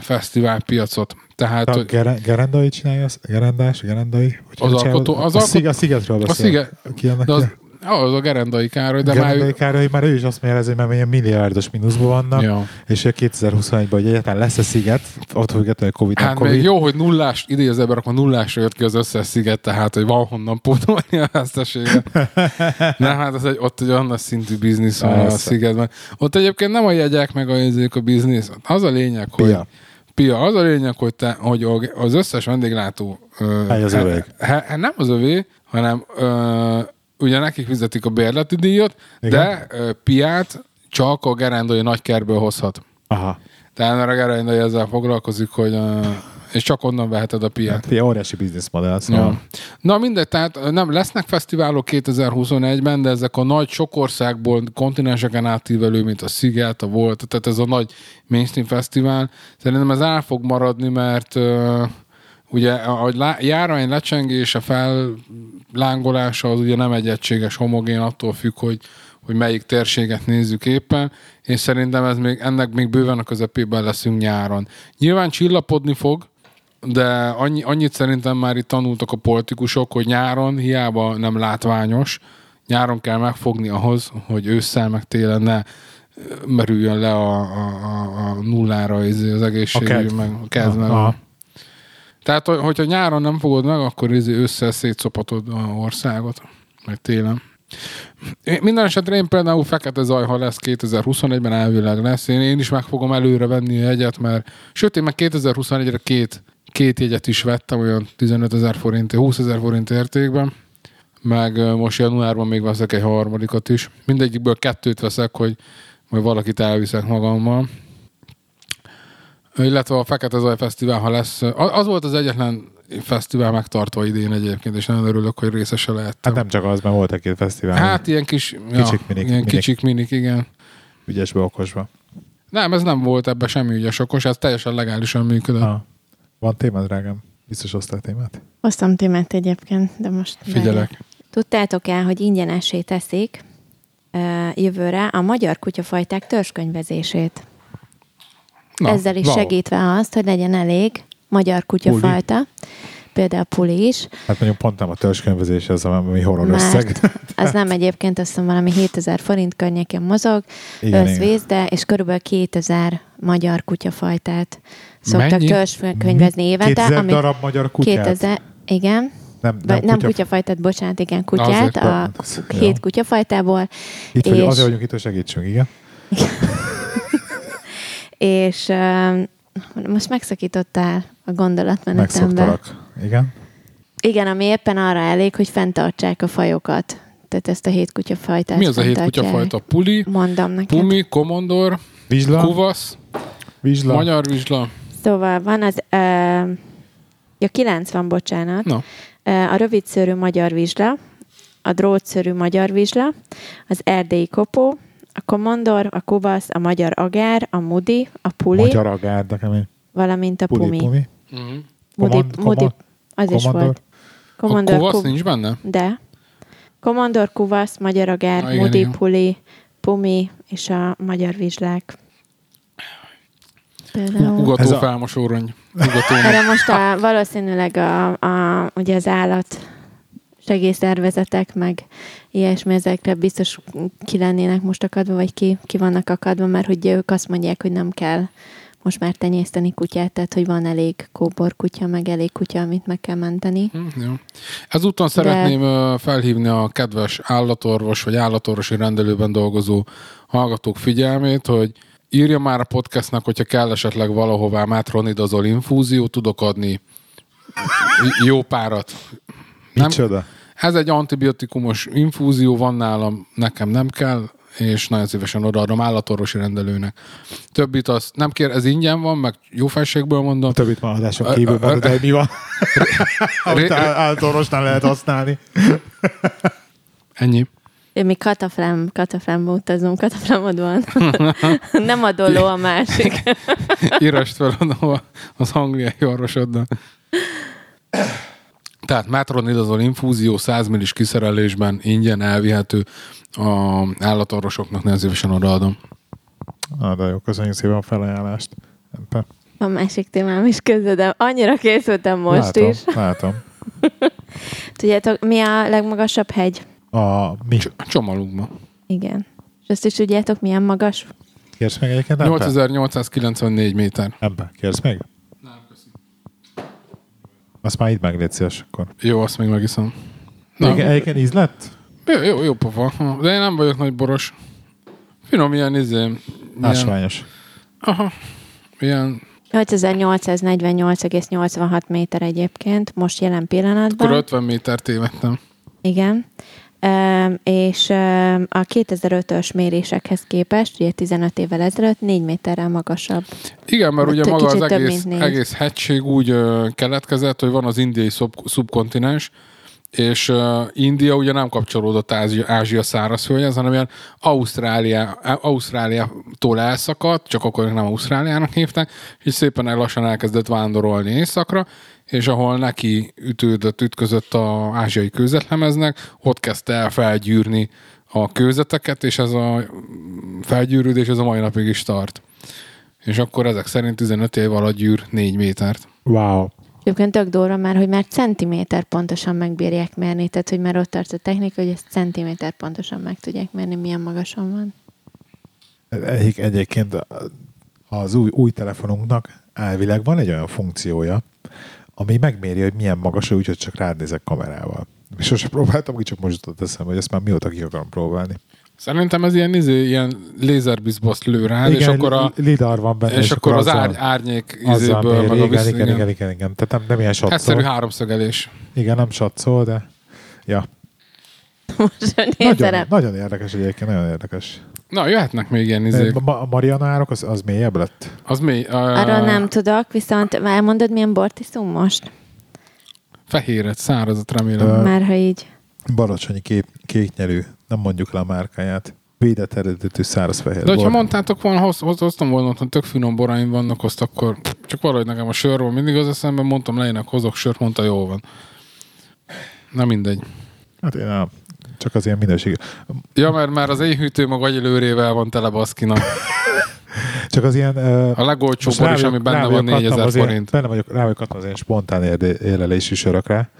fesztiválpiacot. Tehát, A hogy Gere- Gerendai csinálja? Gerendás, Gerendai? Hogy Az hogy alkotó- az a, szig, a szigetről beszél. sziget- Ki annak de az? Az a Gerendai Károly, de Gerendai már... Károly, már ő is azt mérezi, mert ilyen milliárdos mínuszban vannak, Ja. és ő 2021-ben, hogy egyáltalán lesz a sziget, ott függetlenül Covid, nem Hát Covid. még jó, hogy nullás, idézőben akkor nullásra jött ki az összes sziget, tehát hogy van honnan pótolni a veszteséget. nem, hát az egy, ott egy olyan szintű biznisz van a szigetben. Ott egyébként nem a jegyek meg a, izék a biznisz. Az a lényeg, hogy Pia. Pia, az a lényeg, hogy, te, hogy az összes vendéglátó... Hely az he- he- nem az övé, hanem ö, ugye nekik fizetik a bérleti díjat, Igen. de ö, piát csak a gerendai nagykerből hozhat. Aha. Tehát mert a gerendai ezzel foglalkozik, hogy ö, és csak onnan veheted a piát. Pia óriási bizniszmodell, szóval. Ja. Na mindegy, tehát nem lesznek fesztiválok 2021-ben, de ezek a nagy sok országból kontinenseken átívelő, mint a Sziget, a Volt, tehát ez a nagy mainstream fesztivál, szerintem ez el fog maradni, mert uh, ugye a lá- járvány lecsengése, fellángolása az ugye nem egy egységes homogén, attól függ, hogy hogy melyik térséget nézzük éppen, és szerintem ez még, ennek még bőven a közepében leszünk nyáron. Nyilván csillapodni fog, de annyi, annyit szerintem már itt tanultak a politikusok, hogy nyáron hiába nem látványos, nyáron kell megfogni ahhoz, hogy ősszel meg télen ne merüljön le a, a, a, a nullára az, az egészségügy, kedv. meg a kedv, meg Aha. a... Tehát, hogy- hogyha nyáron nem fogod meg, akkor izé ősszel szétszopatod a országot, meg télen. Minden esetre én például Fekete Zajha lesz 2021-ben elvileg lesz. Én, én is meg fogom előre venni a jegyet, mert sőt, én meg 2021-re két, két jegyet is vettem, olyan 15 ezer forint, 20 ezer forint értékben. Meg most januárban még veszek egy harmadikat is. Mindegyikből kettőt veszek, hogy majd valakit elviszek magammal. Illetve a Fekete Zaj Fesztivál, ha lesz, az volt az egyetlen fesztivál megtartva idén egyébként, és nagyon örülök, hogy részese lehettem. Hát nem csak az, mert volt egy-két fesztivál. Hát ilyen kis, Kicsik ja, minik, ilyen minik. kicsik minik, igen. Ügyesbe, okosba. Nem, ez nem volt ebbe semmi ügyes okos, ez teljesen legálisan működött. Ah. Van témad, drágám? Biztos osztál témát? Hoztam témát egyébként, de most... Figyelek. Tudtátok el, hogy ingyenesé teszik ö, jövőre a magyar kutyafajták törzskönyvezését. Na, Ezzel is wow. segítve azt, hogy legyen elég magyar kutyafajta, például puli is. Hát mondjuk pont nem a törzskönyvezés, ez ami horror Mert összeg. az nem egyébként, azt hiszem valami 7000 forint környékén mozog, Igen, összvész, de és körülbelül 2000 magyar kutyafajtát szoktak törzskönyvezni évente. 2000 amit darab magyar kutyát? 2000, igen, Nem, vagy nem kutya- kutyafajtát, bocsánat, igen, kutyát, Azért, a hét kutyafajtából, Itt vagy, és- azért vagyunk itt, hogy segítsünk, igen? és ö, most megszakítottál a gondolatmenetembe. Megszoktalak. Igen. Igen, ami éppen arra elég, hogy fenntartsák a fajokat. Tehát ezt a hét kutyafajtát Mi az a hét kutyafajta? Puli, Mondom neked. Pumi, Komondor, Vizsla. Kuvasz, Vizsla. Magyar Vizsla. Szóval van az... Uh, ja, 90, bocsánat. No. Uh, a rövidszőrű magyar vizsla, a drótszőrű magyar vizsla, az erdélyi kopó, a komondor, a kuvasz, a magyar agár, a mudi, a puli, Magyar agár, de kemény. valamint a Puli, pumi. pumi. Uh-huh. Mudi, Komand- mudi, komand- az is komandor? volt. A Komondor, Kuvasz kuv- nincs benne? De. Komondor, kuvasz, magyar agár, Ah, igen, mudi, igen. puli, pumi és a magyar vizslák. Például. Ugató Ez a- felmosórony. Ugató. Erre most a, valószínűleg a, a, ugye az állat segélyszervezetek, meg ilyesmi, ezekre biztos ki lennének most akadva, vagy ki, ki vannak akadva, mert hogy ők azt mondják, hogy nem kell most már tenyészteni kutyát, tehát hogy van elég kóbor kutya, meg elég kutya, amit meg kell menteni. Hm, Jó. Ezúton szeretném ö, felhívni a kedves állatorvos vagy állatorvosi rendelőben dolgozó hallgatók figyelmét, hogy írja már a podcastnak, hogyha kell esetleg valahová mátronidazol infúzió, tudok adni jó párat. Nem, Micsoda? Ez egy antibiotikumos infúzió, van nálam, nekem nem kell, és nagyon szívesen odaadom állatorvosi rendelőnek. Többit az nem kér, ez ingyen van, meg jó felségből mondom. A többit már adáson kívül van, de mi van? Amit Ré- áll- általánosnál lehet használni. Ennyi. Mi kataflám, kataflámba utazunk, kataflámod van. nem a doló a másik. Írast fel az angliai orvosodnak. Tehát metronidazol infúzió 100 millis kiszerelésben ingyen elvihető a állatorvosoknak nagyon szívesen odaadom. Na, de jó, köszönjük szépen a felajánlást. Empe. A másik témám is közödem. Annyira készültem most látom, is. Látom. Tudjátok, mi a legmagasabb hegy? A mi? Cs-. Igen. És azt is tudjátok, milyen magas? Kérsz meg egyébként? Empe? 8894 méter. Empe, kérsz meg? Azt már itt meg légy szíves, akkor. Jó, azt még megiszom. Na, Egyébként, egyébként íz lett? jó, jó, jó pofa. De én nem vagyok nagy boros. Finom ilyen izé. Ilyen, Ásványos. aha, ilyen 8848,86 méter egyébként, most jelen pillanatban. akkor 50 méter tévedtem. Igen. És a 2005-ös mérésekhez képest, ugye 15 évvel ezelőtt, 4 méterrel magasabb. Igen, mert ugye maga az egész, egész hegység úgy keletkezett, hogy van az indiai szub, szubkontinens, és uh, India ugye nem kapcsolódott Ázsia, Ázsia szárazföldhez, hanem ilyen Ausztrália, Ausztráliától elszakadt, csak akkor nem Ausztráliának hívták, és szépen el lassan elkezdett vándorolni északra, és ahol neki ütődött, ütközött a ázsiai kőzetlemeznek, ott kezdte el felgyűrni a kőzeteket, és ez a felgyűrődés ez a mai napig is tart. És akkor ezek szerint 15 év alatt gyűr 4 métert. Wow. Egyébként tök durva már, hogy már centiméter pontosan megbírják mérni, tehát hogy már ott tart a technika, hogy ezt centiméter pontosan meg tudják mérni, milyen magasan van. Egyik, egyébként az új, új telefonunknak elvileg van egy olyan funkciója, ami megméri, hogy milyen magas, úgyhogy csak rád nézek kamerával. És sose próbáltam, úgy csak most jutott eszembe, hogy ezt már mióta ki akarom próbálni. Szerintem ez ilyen, izé, ilyen lézerbizboszt lő rád, és Igen, akkor, a, lidar van benne, és akkor az ár, árnyék izéből, meg a igen, visz, igen, igen, igen, igen, Tehát nem, nem ilyen satszol. Egyszerű háromszögelés. Igen, nem satszol, de ja. Most Nagyon, nagyon érdekes egyébként, nagyon érdekes. Na, jöhetnek még ilyen izék. A, Ma- a Mariana árok, az, az mélyebb lett? Az mély. Uh, Arról nem tudok, viszont elmondod, milyen bort iszunk most? Fehéret, szárazat remélem. Ö, Már ha így. Balacsonyi kép, kéknyelű, nem mondjuk le a márkáját. Védett eredetű száraz fehér De hogyha bor. mondtátok volna, hoz, hoz, hoztam volna, hogy tök finom boraim vannak, azt akkor csak valahogy nekem a sörről mindig az eszembe, mondtam lejnek, hozok sört, mondta, jó van. Na mindegy. Hát én nem. Csak az ilyen minőség. Ja, mert már az éjhűtő maga agyelőrével van tele baszkinak. Csak az ilyen... Uh, A legolcsóbb is, ami benne van 4000 forint. Benne vagyok, rá vagyok az ilyen spontán érlelésű sörökre,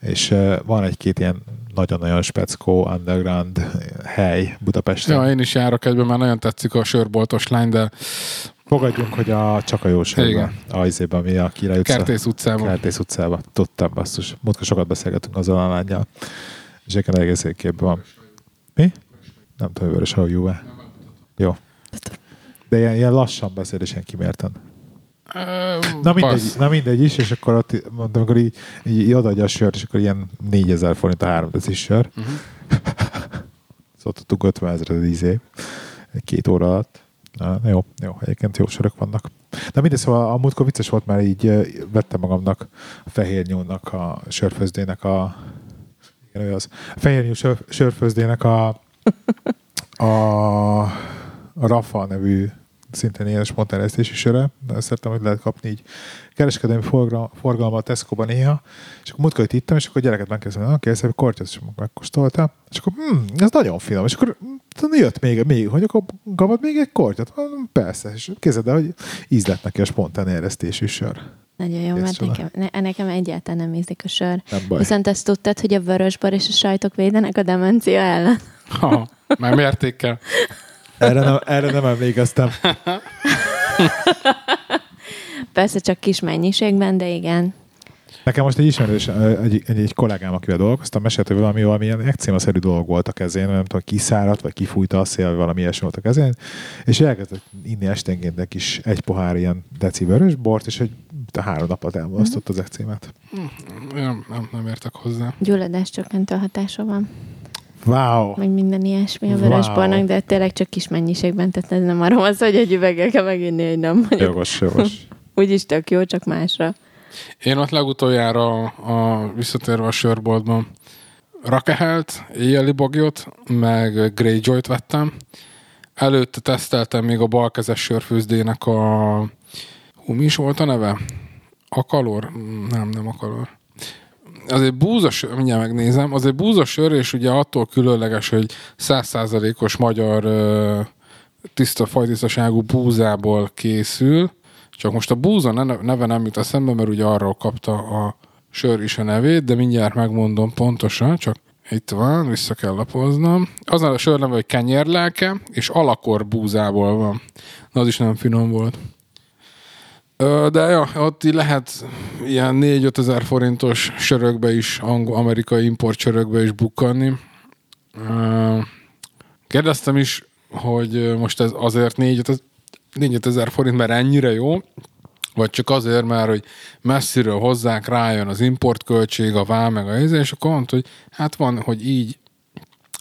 és uh, van egy-két ilyen nagyon-nagyon speckó underground hely Budapesten. Ja, én is járok egyben, már nagyon tetszik a sörboltos lány, de Fogadjunk, hogy a csak a jó sörben, a izében, ami a Király utca. Kertész utcában. Kertész utcában. Tudtam, basszus. Múltkor sokat beszélgetünk azzal a lányjal. És egyébként egész képben van. Mi? Nem tudom, vörös hajú Jó. De ilyen, ilyen lassan beszél, és ilyen kimérten. Na mindegy, passz. na mindegy is, és akkor ott mondtam, amikor így, így odaadja a sört, és akkor ilyen 4000 forint a három decis sör. Uh-huh. Szóval tudtuk 50 ezeret izé, két óra alatt. Na, jó, jó, egyébként jó sörök vannak. De mindegy, szóval a múltkor vicces volt, mert így vettem magamnak a fehér nyúlnak a sörfőzdének a igen, az. A fehér nyúl sör, sörfőzdének a a, a Rafa nevű szintén ilyen spontán eresztési söre. De Szeretem, hogy lehet kapni így kereskedelmi forgalma, forgalma a Tesco-ban néha. És akkor múltkor itt ittam, és akkor a gyereket megkérdeztem, hogy kész, hogy kortyot, és megkóstolta. És akkor, hm, ez nagyon finom. És akkor hm, jött még, még hogy akkor kapod még egy kortyot? Mondom, Persze. És képzeld el, hogy íz lett neki a spontán eresztésű sör. Nagyon jó, mert csoda. nekem, ne, nekem egyáltalán nem ízik a sör. Viszont azt tudtad, hogy a vörösbor és a sajtok védenek a demencia ellen? Ha, már mértékkel. Erre nem, erre nem emlékeztem. Persze csak kis mennyiségben, de igen. Nekem most egy ismerős, egy, egy, egy kollégám, akivel dolgoztam, mesélt, hogy valami, valami ilyen ekcémaszerű dolog volt a kezén, nem tudom, kiszáradt, vagy kifújta a szél, vagy valami ilyesmi volt a kezén, és elkezdett inni esténként egy kis egy pohár ilyen deci vörös bort, és egy a három nap alatt elmolasztott az ekcémát. Nem, nem, nem értek hozzá. Gyulladás csökkentő hatása van, Wow! meg minden ilyesmi a Wow. vörösbornak, de tényleg csak kis mennyiségben, tehát ez nem arról van szó, hogy egy üveggel kell meginni, hogy nem. Jogos, jogos. úgyis tök jó, csak másra. Én ott legutoljára a, visszatérve a sörboltban Rakehelt, éjjeli bagyot, meg Greyjoy-t vettem. Előtte teszteltem még a balkezes sörfőzdének a... Hú, mi is volt a neve? Akalor? Mm, Nem, nem Akalor. Az egy búzasör, mindjárt megnézem, az egy búzasör, és ugye attól különleges, hogy százszázalékos magyar tiszta fajtisztaságú búzából készül, csak most a búza ne- neve nem jut eszembe, mert ugye arról kapta a sör is a nevét, de mindjárt megmondom pontosan, csak itt van, vissza kell lapoznom. Az a sör neve, hogy kenyérlelke, és alakor búzából van. Na, az is nem finom volt. De ja, ott lehet ilyen 4-5 ezer forintos sörökbe is, angol, amerikai import sörökbe is bukkanni. Kérdeztem is, hogy most ez azért 4 ezer forint, mert ennyire jó, vagy csak azért, mert hogy messziről hozzák, rájön az importköltség, a vám, meg a és akkor mondta, hogy hát van, hogy így,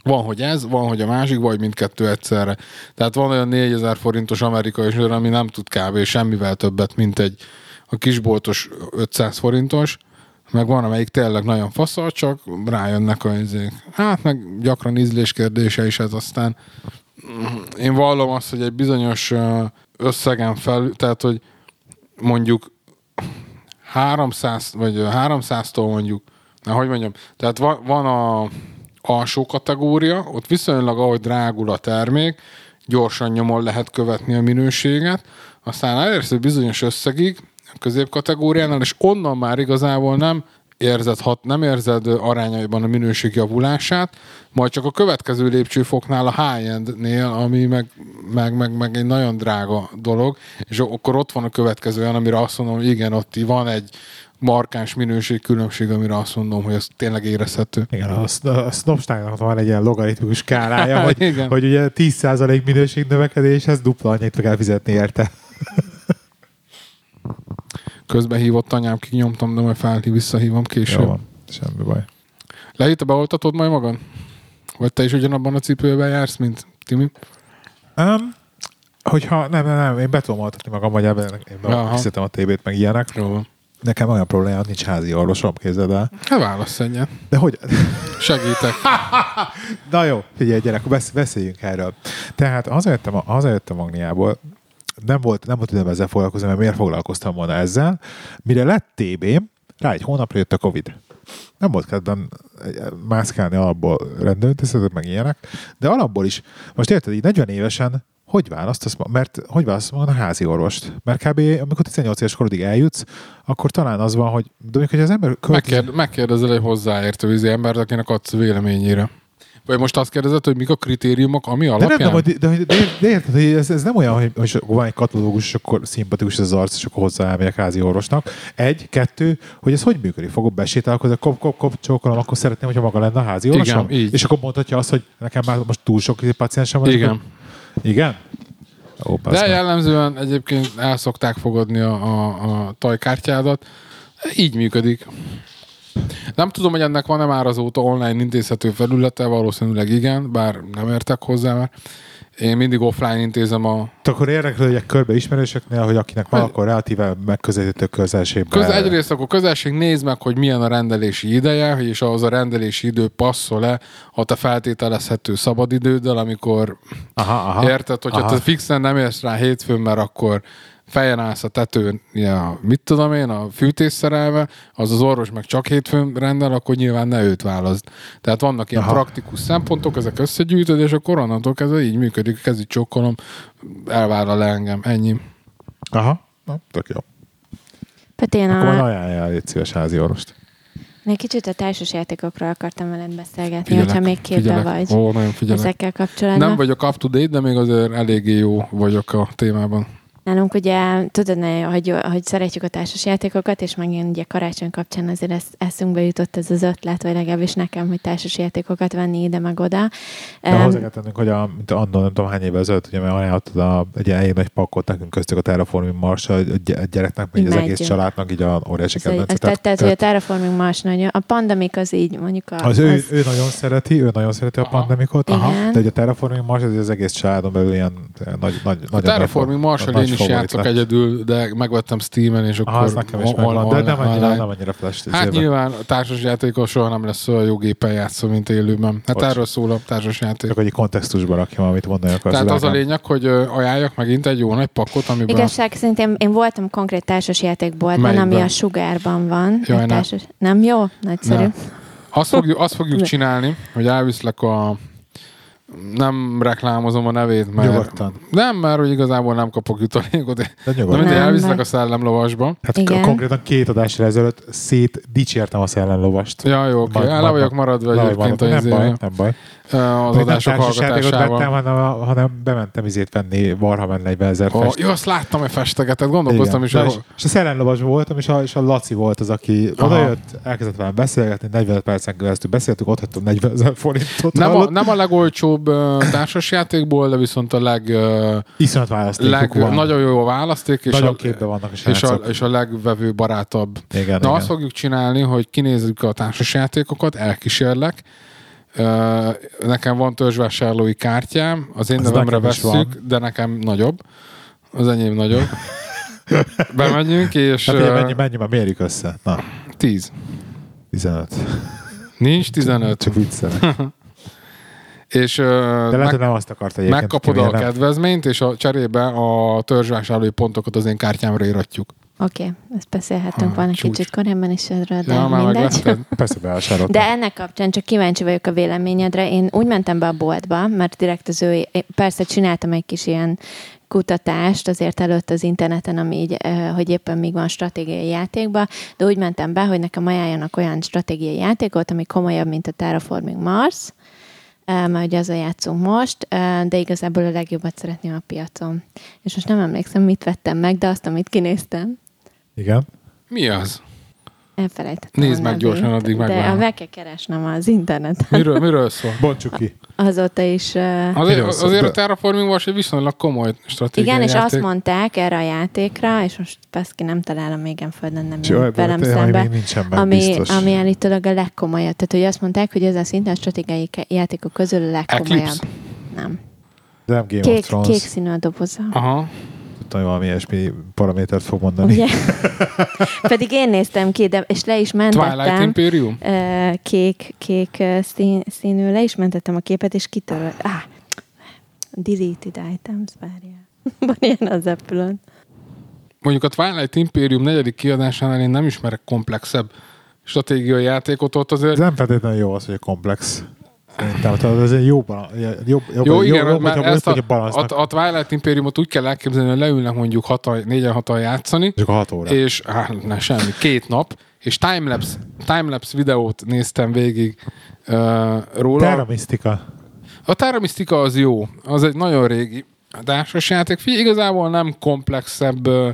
van, hogy ez, van, hogy a másik, vagy mindkettő egyszerre. Tehát van olyan 4000 forintos amerikai sör, ami nem tud kb. semmivel többet, mint egy a kisboltos 500 forintos, meg van, amelyik tényleg nagyon faszal, csak rájönnek a izék. Hát meg gyakran ízlés kérdése is ez aztán. Én vallom azt, hogy egy bizonyos összegen fel, tehát hogy mondjuk 300, vagy ö, 300-tól mondjuk, na, hogy mondjam, tehát van, van a alsó kategória, ott viszonylag ahogy drágul a termék, gyorsan nyomon lehet követni a minőséget, aztán elérsz egy bizonyos összegig, a középkategóriánál, és onnan már igazából nem érzed, hat, nem érzed arányaiban a minőség javulását, majd csak a következő lépcsőfoknál a high-endnél, ami meg, meg, meg, meg egy nagyon drága dolog, és akkor ott van a következő olyan, amire azt mondom, hogy igen, ott van egy markáns minőség különbség, amire azt mondom, hogy ez tényleg érezhető. Igen, a, a Snopstágnak van egy ilyen logaritmikus skálája, hogy, Igen. hogy ugye 10% minőség növekedéshez dupla annyit kell fizetni érte. Közben hívott anyám, kinyomtam, de majd felhív, visszahívom később. Jó van, semmi baj. Te beoltatod majd magad? Vagy te is ugyanabban a cipőben jársz, mint Timi? Um, hogyha nem, nem, nem, én be tudom altatni magam, vagy ebben én fizetem a TB-t, meg ilyenek. Jó van. Nekem olyan probléma, nincs házi orvosom, képzeld el. Hát válasz egyet. De hogy? Segítek. Na jó, figyelj gyerek, besz- beszéljünk erről. Tehát hazajöttem, hazajöttem Angliából, nem volt, nem volt időm ezzel foglalkozni, mert miért foglalkoztam volna ezzel. Mire lett TB, rá egy hónapra jött a Covid. Nem volt kedvem mászkálni alapból rendőrtészetet, meg ilyenek, de alapból is, most érted, így 40 évesen hogy választasz, mert hogy választasz a házi orvost? Mert kb. amikor 18 éves korodig eljutsz, akkor talán az van, hogy de amikor hogy az ember költözik, Megkér, megkérdezel egy hozzáértő vízi embert, akinek adsz véleményére. Vagy most azt kérdezed, hogy mik a kritériumok, ami De alapján? nem, de, de, de, de, de érted, hogy ez, ez nem olyan, hogy, hogy van egy katológus, és akkor szimpatikus ez az arc, és akkor hozzá elmegyek házi orvosnak. Egy, kettő, hogy ez hogy működik? Fogok besétálkozni, kop, kop, kop, csókolom, akkor szeretném, hogyha maga lenne a házi Igen, orvosom. így. És akkor mondhatja azt, hogy nekem már most túl sok paciensem van. Igen. akkor- Igen? Ó, De meg. jellemzően egyébként el szokták fogadni a, a, a tajkártyádat. Így működik. Nem tudom, hogy ennek van-e már azóta online intézhető felülete, valószínűleg igen, bár nem értek hozzá már. Én mindig offline intézem a... Te akkor érdeklődjek körbe ismerősöknél, hogy akinek van, Hogy- akkor relatíve megközelítő közelségben. Köz, egyrészt akkor közelség nézd meg, hogy milyen a rendelési ideje, és ahhoz a rendelési idő passzol-e a te feltételezhető szabadidőddel, amikor Aha, aha. Érted, hogyha Aha. te fixen nem érsz rá hétfőn, mert akkor fejen állsz a tetőn, ja, mit tudom én, a fűtés szerelve, az az orvos meg csak hétfőn rendel, akkor nyilván ne őt válaszd. Tehát vannak ilyen Aha. praktikus szempontok, ezek összegyűjtöd, és akkor onnantól kezdve így működik, kezit csokkolom, elvállal le engem, ennyi. Aha. Na, tök jó. Peti, én Akkor a, ajánljál egy szíves házi orvost. én kicsit a társas játékokról akartam veled beszélgetni, hogyha még képbe figyelek. vagy Ó, nagyon figyelek. ezekkel kapcsolatban. Nem vagyok up to date, de még azért eléggé jó vagyok a témában. Nálunk ugye, tudod, hogy, hogy szeretjük a társas játékokat, és megint ugye karácsony kapcsán azért ez, eszünkbe jutott ez az ötlet, vagy legalábbis nekem, hogy társas játékokat venni ide meg oda. De Em, hozzá kell tennünk, hogy a, mint annól nem tudom hány évvel ezelőtt, ugye mert ajánlottad a, egy ilyen elég nagy pakkot nekünk köztük a Terraforming Mars, a, a gyereknek, meg az egész családnak, így a óriási az, az, kedvenc. tehát, tehát, hogy a Terraforming Mars nagyon, a Pandemik az így, mondjuk a, az, ő, ő, nagyon szereti, ő nagyon szereti a Aha. pandemikot, Igen. de egy a Terraforming Mars az, az egész családon belül ilyen nagy, nagy, A nagy Terraforming Marshall nagy én is favorit játszok lett. egyedül, de megvettem Steamen, és akkor... Aha, az nekem is megvan, de nem annyira, nem annyira flash Hát nyilván a társasjátékos soha nem lesz olyan jó gépen játszó, mint élőben. Hát Bocs. erről szól a társasjáték. Csak egy kontextusban rakjam, amit mondani akarsz. Tehát az a lényeg, hogy ajánljak megint egy jó nagy pakkot, amiben... Igazság szerint én, én voltam konkrét társas játékboltban, Melyikben? ami a Sugárban van. Jaj, társas... Nem jó? Nagyszerű. Ne. Azt fogjuk, azt fogjuk csinálni, hogy elviszlek a... Nem reklámozom a nevét, mert... Nyugodtan. Nem, mert hogy igazából nem kapok jutalékot. De De nyugodtan. mindegy, Nem, elviszlek meg- a szellemlovasba. Hát Igen. konkrétan két adásra ezelőtt szét dicsértem a szellemlovast. Ja, jó, oké. Le majd- vagyok maradva egyébként nem baj, nem baj. Az Pedig adások társasjátékot vettem, hallgatásával. hanem, hanem bementem izét venni Warhammer 40 ezer Oh, jó, azt láttam, hogy festegetet, gondolkoztam is, Na, hogy és, és a szellemlovas voltam, és a, és a Laci volt az, aki Aha. odajött, elkezdett velem beszélgetni, 45 percen keresztül beszéltük, ott hagytam 40 ezer forintot. nem a, nem a legolcsóbb társasjátékból, de viszont a leg, Iszonyat választékuk leg van. nagyon jó a választék, és Nagyon a, képbe vannak a és a, és a legvevő barátabb. Igen, Na igen. azt fogjuk csinálni, hogy kinézzük a társasjátékokat, elkísérlek. Nekem van törzsvásárlói kártyám, az én Az nevemre vesszük, de nekem nagyobb. Az enyém nagyobb. Bemegyünk, és Hát ugye, uh, mennyi, mennyi, már mérjük össze. Na, 10. 15. Nincs 15. Csak viccelek. És De lehet, meg, hogy nem azt akart egyébként. megkapod a kedvezményt, és a cserébe a törzsvásárlói pontokat az én kártyámra iratjuk. Oké, okay, ezt beszélhetünk Ah, volna kicsit korábban is erről, de Ja, már mindegy. Persze beásároltam. De ennek kapcsán csak kíváncsi vagyok a véleményedre. Én úgy mentem be a boltba, mert direkt az ő, persze csináltam egy kis ilyen kutatást azért előtt az interneten, ami így, eh, hogy éppen még van stratégiai játékba, de úgy mentem be, hogy nekem ajánljanak olyan stratégiai játékot, ami komolyabb, mint a Terraforming Mars, eh, mert ugye azzal játszunk most, eh, de igazából a legjobbat szeretném a piacon. És most nem emlékszem, mit vettem meg, de azt, amit kinéztem, Igen. Mi az? elfelejtettem. Nézd a meg nevét, gyorsan, addig De megvárom. meg kell keresnem az interneten. Miről, miről szól? Bontsuk ki. Azóta is... eh, Azért, szól? azért a De- Terraforming was egy viszonylag komoly stratégiai Igen, és játék. azt mondták erre a játékra, és most Peszki nem találom még földön, nem És jön olyan- velem szembe, meg, ami, biztos. ami állítólag a legkomolyabb. Tehát, hogy azt mondták, hogy ez a szinten stratégiai játékok közül a legkomolyabb. Eclipse? Nem. De nem Game Kék, of Thrones. kék színű a doboza. Aha. Hogy valami ilyesmi paramétert fog mondani. Ugye? Pedig én néztem ki, de, és le is Twilight mentettem. Imperium? Ö, kék, kék szín, színű, le is mentettem a képet, és kitörölt. Ah, deleted items, várjál. Van ilyen az apple Mondjuk a Twilight Imperium negyedik kiadásánál én nem ismerek komplexebb stratégiai játékot, ott azért Ez nem feltétlenül jó az, hogy komplex. Tehát ez egy jó, bala- jobb, jobb, Jó, jobb, igen, jobb, mert jobb, ezt a, a a, Twilight Imperiumot úgy kell elképzelni, hogy leülnek mondjuk hatan, négyen hatan játszani, a hat óra. és hát, ne, semmi, két nap, és timelapse, timelapse videót néztem végig uh, róla. Terra Mystica. A Terra Mystica az jó, az egy nagyon régi társas játék. Figyelj, igazából nem komplexebb, ö,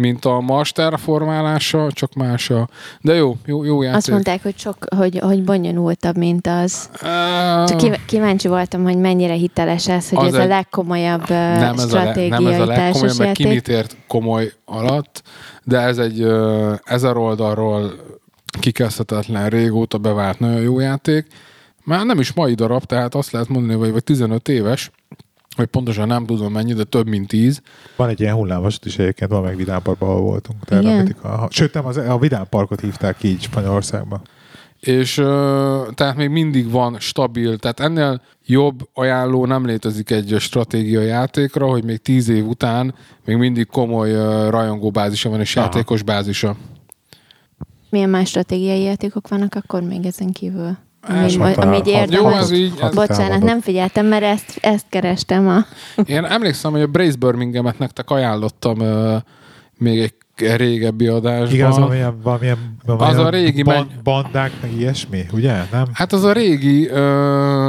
mint a Mars terraformálása, csak más a... De jó, jó, jó játék. Azt mondták, hogy, sok, hogy, hogy bonyolultabb, mint az. Uh, Csak kív- kíváncsi voltam, hogy mennyire hiteles ez, hogy ez a egy- legkomolyabb nem ez, a le, stratégiai nem ez a legkomolyabb, ki mit ért komoly alatt, de ez egy ö, ezer oldalról kikezdhetetlen, régóta bevált nagyon jó játék. Már nem is mai darab, tehát azt lehet mondani, hogy vagy 15 éves, hogy pontosan nem tudom mennyi, de több mint 10. Van egy ilyen hullámvasút is egyébként, van meg Vidámparkban, ahol voltunk. Terrametika. Sőt, nem, az, a Vidámparkot hívták ki így Spanyolországban. És tehát még mindig van stabil, tehát ennél jobb ajánló nem létezik egy stratégia játékra, hogy még tíz év után még mindig komoly rajongó bázisa van és Aha. játékos bázisa. Milyen más stratégiai játékok vannak akkor még ezen kívül? Ami, Elsőt a ami így hat- Jó, érdemes. ez így- ez- Bocsánat, nem figyeltem, mert ezt, ezt kerestem a... Én emlékszem, hogy a Brace Birminghamet nektek ajánlottam ö, még egy régebbi adásban. Igen, az valamilyen, valamilyen, valamilyen a régi ban- bandák, meg ilyesmi, ugye? Nem? Hát az a régi ö,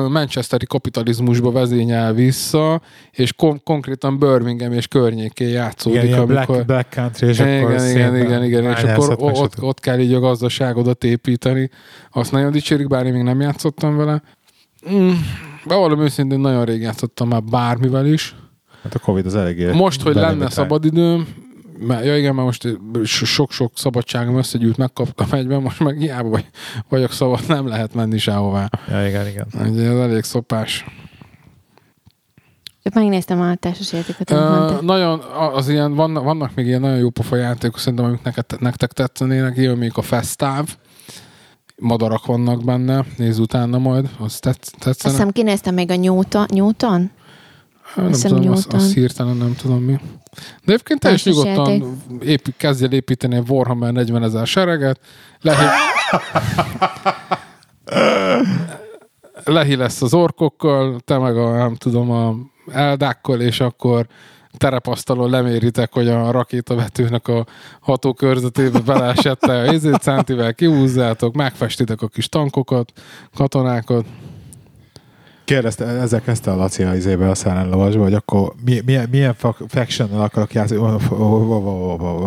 manchesteri kapitalizmusba vezényel vissza, és kon- konkrétan Birmingham és környékén játszódik, Igen, amikor... Black, Black Country, és akkor igen, igen, igen, igen, és akkor ott, ott kell így a gazdaságodat építeni. Azt nagyon dicsérik, bár én még nem játszottam vele. Mm, bevallom őszintén, nagyon rég játszottam már bármivel is. Hát a Covid az eléggé Most, hogy lenne szabadidőm, mert, ja igen, mert most so- sok-sok szabadságom összegyűlt, megkaptam egyben, most meg hiába vagy, vagyok szabad, nem lehet menni sehová. Ja, igen, igen. Ugye ez elég szopás. Csak megnéztem a társasjátékot, Uh, nagyon, az ilyen, vannak, vannak még ilyen nagyon jó pofa játékok, szerintem, amik neked, nektek tetszenének, ilyen még a Festáv, madarak vannak benne, nézz utána majd, az tetsz, Azt tetszene. hiszem kinéztem még a Newton. Newton? Nem tudom, azt, Newton. azt hirtelen nem tudom mi. De egyébként teljes nyugodtan ép, kezdj el építeni egy Warhammer 40 ezer sereget, lehi, lehi lesz az orkokkal, te meg a, nem tudom, a eldákkal, és akkor terepasztalon leméritek, hogy a rakétavetőnek a hatókörzetébe beleesette a izét, centivel kihúzzátok, megfestitek a kis tankokat, katonákat. Kérdezte, ezzel kezdte a Laci a izébe a Silent Lovasba, hogy akkor mi, milyen, milyen fa- faction akarok játszani.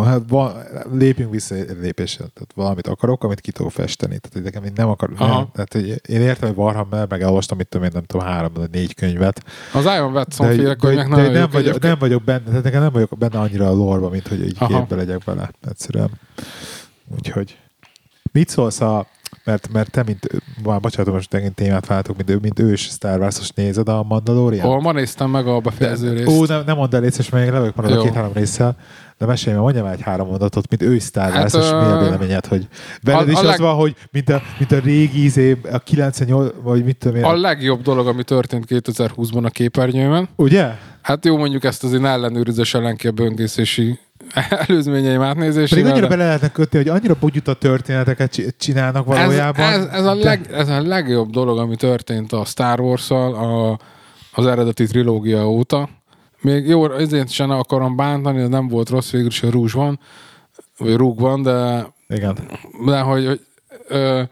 Hát van, lépjünk vissza egy lépésre. Tehát valamit akarok, amit ki tudok festeni. Tehát nekem én nem akarok. Nem, tehát, hogy én értem, hogy Warhammer, meg elolvastam, mit tudom én, nem tudom, három vagy négy könyvet. Az Iron Watson De, féle de, könyvek de, nagyon nem, vagyok, nem vagyok benne, tehát nekem nem vagyok benne annyira a lorba, mint hogy így képbe legyek bele. Egyszerűen. Úgyhogy mit szólsz a mert, mert te, mint, már bocsánat, most megint témát váltok, mint, ő- mint ős Star Wars-os nézed a Mandalorian? Ó, ma néztem meg a befejező részt. Ó, nem, nem mondd el létszés, mert még le vagyok maradva Jó. két-három résszel, de mesélj, mert mondjam már egy három mondatot, mint ő Star Hát, Wars, és mi a véleményed, hogy veled a- is a az leg- van, hogy mint a, mint a régi izé, a 98, vagy mit tudom én, A legjobb dolog, ami történt 2020-ban a képernyőben. ugye? Hát jó, mondjuk ezt azért ne ellenőrizés ellen ki a böngészési előzményeim Pedig átnézésével. annyira de bele lehetne kötni, hogy annyira bugyuta történeteket csi- csinálnak ez, valójában. ez, ez, a de- leg, ez a legjobb dolog, ami történt a Star Wars-szal a, az eredeti trilógia óta. Még jó, ezért sem akarom bántani, ez nem volt rossz, végül is a rúzs van, vagy rúg van, de Igen. de hogy, hogy ö,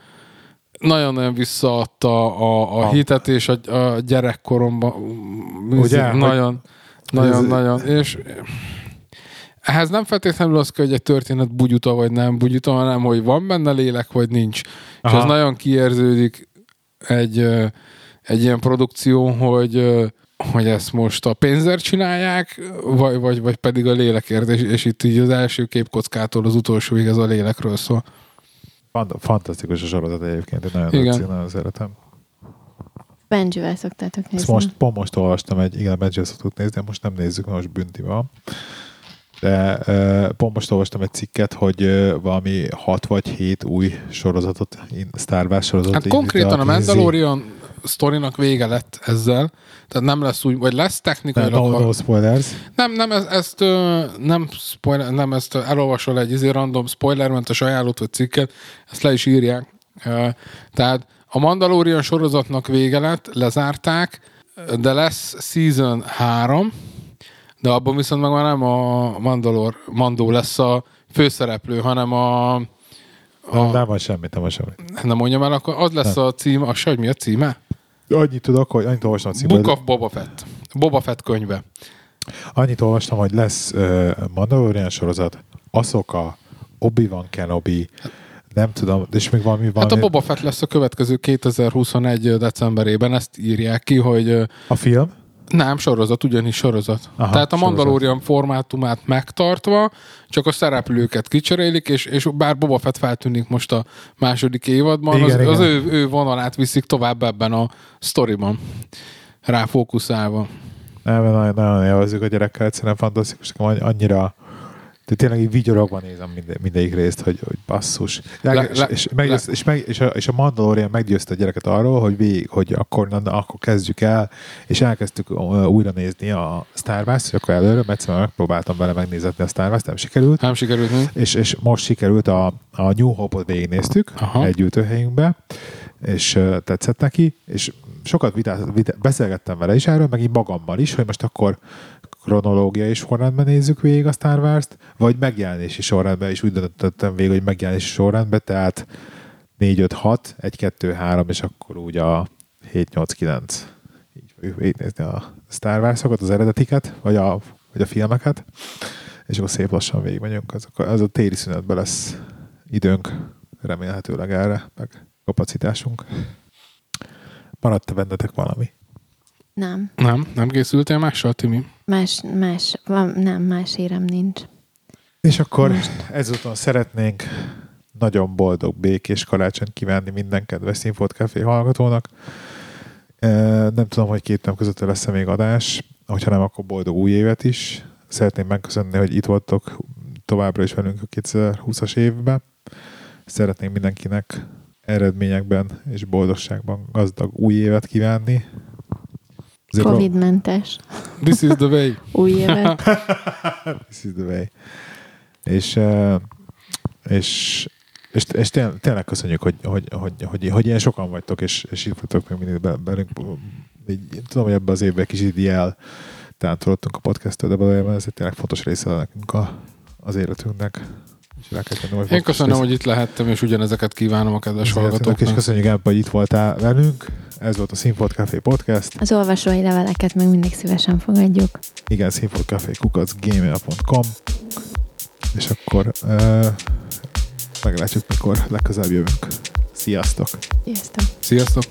nagyon-nagyon visszaadta a, a Ah. hitet, és a, a gyerekkoromban Ugye, nagyon, nagyon, ez- nagyon, és ehhez nem feltétlenül az kell, hogy egy történet bugyuta vagy nem bugyuta, hanem hogy van benne lélek, vagy nincs. Aha. És ez nagyon kiérződik egy, egy ilyen produkció, hogy hogy ezt most a pénzért csinálják, vagy, vagy, vagy pedig a lélekért, és, és itt így az első képkockától az utolsóig ez a lélekről szól. Fant- Fantasztikus a sorozat egyébként, én nagyon, Igen. tetszik, nagyon szeretem. Benjivel szoktátok Ezt nézni. most, pont most olvastam egy, igen, Badger szoktuk nézni, de most nem nézzük, mert most bünti van. De uh, pont most olvastam egy cikket, hogy uh, valami 6 vagy 7 új sorozatot, Star Wars sorozatot Hát konkrétan a. Mandalorian sztorinak vége lett ezzel, tehát nem lesz úgy, vagy lesz Nem, technikailag. no, no spoilers. Nem, nem, ez, ezt nem, spoiler, nem ezt elolvasol egy izé random spoilermentes ajánlót vagy cikket, ezt le is írják. Tehát a Mandalorian sorozatnak vége lett, lezárták, de lesz season 3, de abban viszont meg már nem a Mandalor, Mandó lesz a főszereplő, hanem a, Nem, a nem van semmit, nem van semmit. nem mondjam el, akkor az lesz a cím, a hogy mi a címe? Annyit tudok, hogy annyit olvastam a címről, Book of Boba Fett. Boba Fett könyve. annyit olvastam, hogy lesz uh, Mandalorian sorozat, Asoka, Obi-Wan Kenobi, nem tudom, és még valami... valami Hát a Boba Fett lesz a következő 2021 decemberében, ezt írják ki, hogy a film? Nem, sorozat, ugyanis sorozat. Aha, Tehát a. Mandalorian formátumát megtartva, csak a szereplőket kicserélik, és, és bár Boba Fett feltűnik most a második évadban, Igen, az, igen. az ő, ő vonalát viszik tovább ebben a sztoriban, ráfókuszálva. Nem, nagyon, nagyon élvezzük a gyerekkel, egyszerűen fantasztikus, annyira de tényleg így vigyorogva nézem minden, mindegyik részt, hogy, hogy basszus. Le- Le, és, és, meggyőzt, és, meg, és, a, és a Mandalorian meggyőzte a gyereket arról, hogy végig, hogy akkor, na, akkor kezdjük el, és elkezdtük újra nézni a Star Wars, hogy akkor előre, mert egyszerűen megpróbáltam vele megnézni a Star Wars, nem sikerült. Nem sikerült mi? És, és most sikerült a, a New Hope-ot végignéztük Aha. egy ültőhelyünkbe, és tetszett neki, és sokat vitá, vitá, beszélgettem vele is erről, meg így magammal is, hogy most akkor kronológiai sorrendben nézzük végig a Star Wars-t, vagy megjelenési sorrendben, és úgy döntöttem végig, hogy megjelenési sorrendben, tehát 4, 5, 6, 1, 2, 3, és akkor úgy a 7, 8, 9. Így fogjuk végignézni a Star Wars-okat, az eredetiket, vagy a, vagy a filmeket, és akkor szép lassan végigmegyünk. Az, az a téli szünetben lesz időnk remélhetőleg erre, meg kapacitásunk. Maradt-e bennetek valami? Nem. Nem, nem készültél mással, Timi? Más, más, van, nem, más érem nincs. És akkor Most. ezúton szeretnénk nagyon boldog, békés karácsonyt kívánni minden kedves Színfolt Café hallgatónak. Nem tudom, hogy két nap között lesz-e még adás, hogyha nem, akkor boldog új évet is. Szeretném megköszönni, hogy itt voltok továbbra is velünk a 2020-as évben. Szeretném mindenkinek eredményekben és boldogságban gazdag új évet kívánni. Azért Covid-mentes This is the way. új évet. This is the way. És, és, és, és tényleg, köszönjük, hogy, hogy, hogy, hogy, hogy ilyen sokan vagytok, és, és itt vagytok még mindig be- velünk. Így, tudom, hogy ebbe az évben kicsit jel tántorodtunk a podcast de valójában ez egy tényleg fontos része nekünk a, az életünknek. Hogy Én köszönöm, része hogy itt lehettem, és ugyanezeket kívánom a kedves életünknek, és hallgatóknak. köszönjük ebben, hogy itt voltál velünk. Ez volt a Színfolt Café Podcast. Az olvasói leveleket meg mindig szívesen fogadjuk. Igen, színfolt kukac gmail.com és akkor uh, meglátjuk, mikor legközelebb jövünk. Sziasztok! Sziasztok! Sziasztok!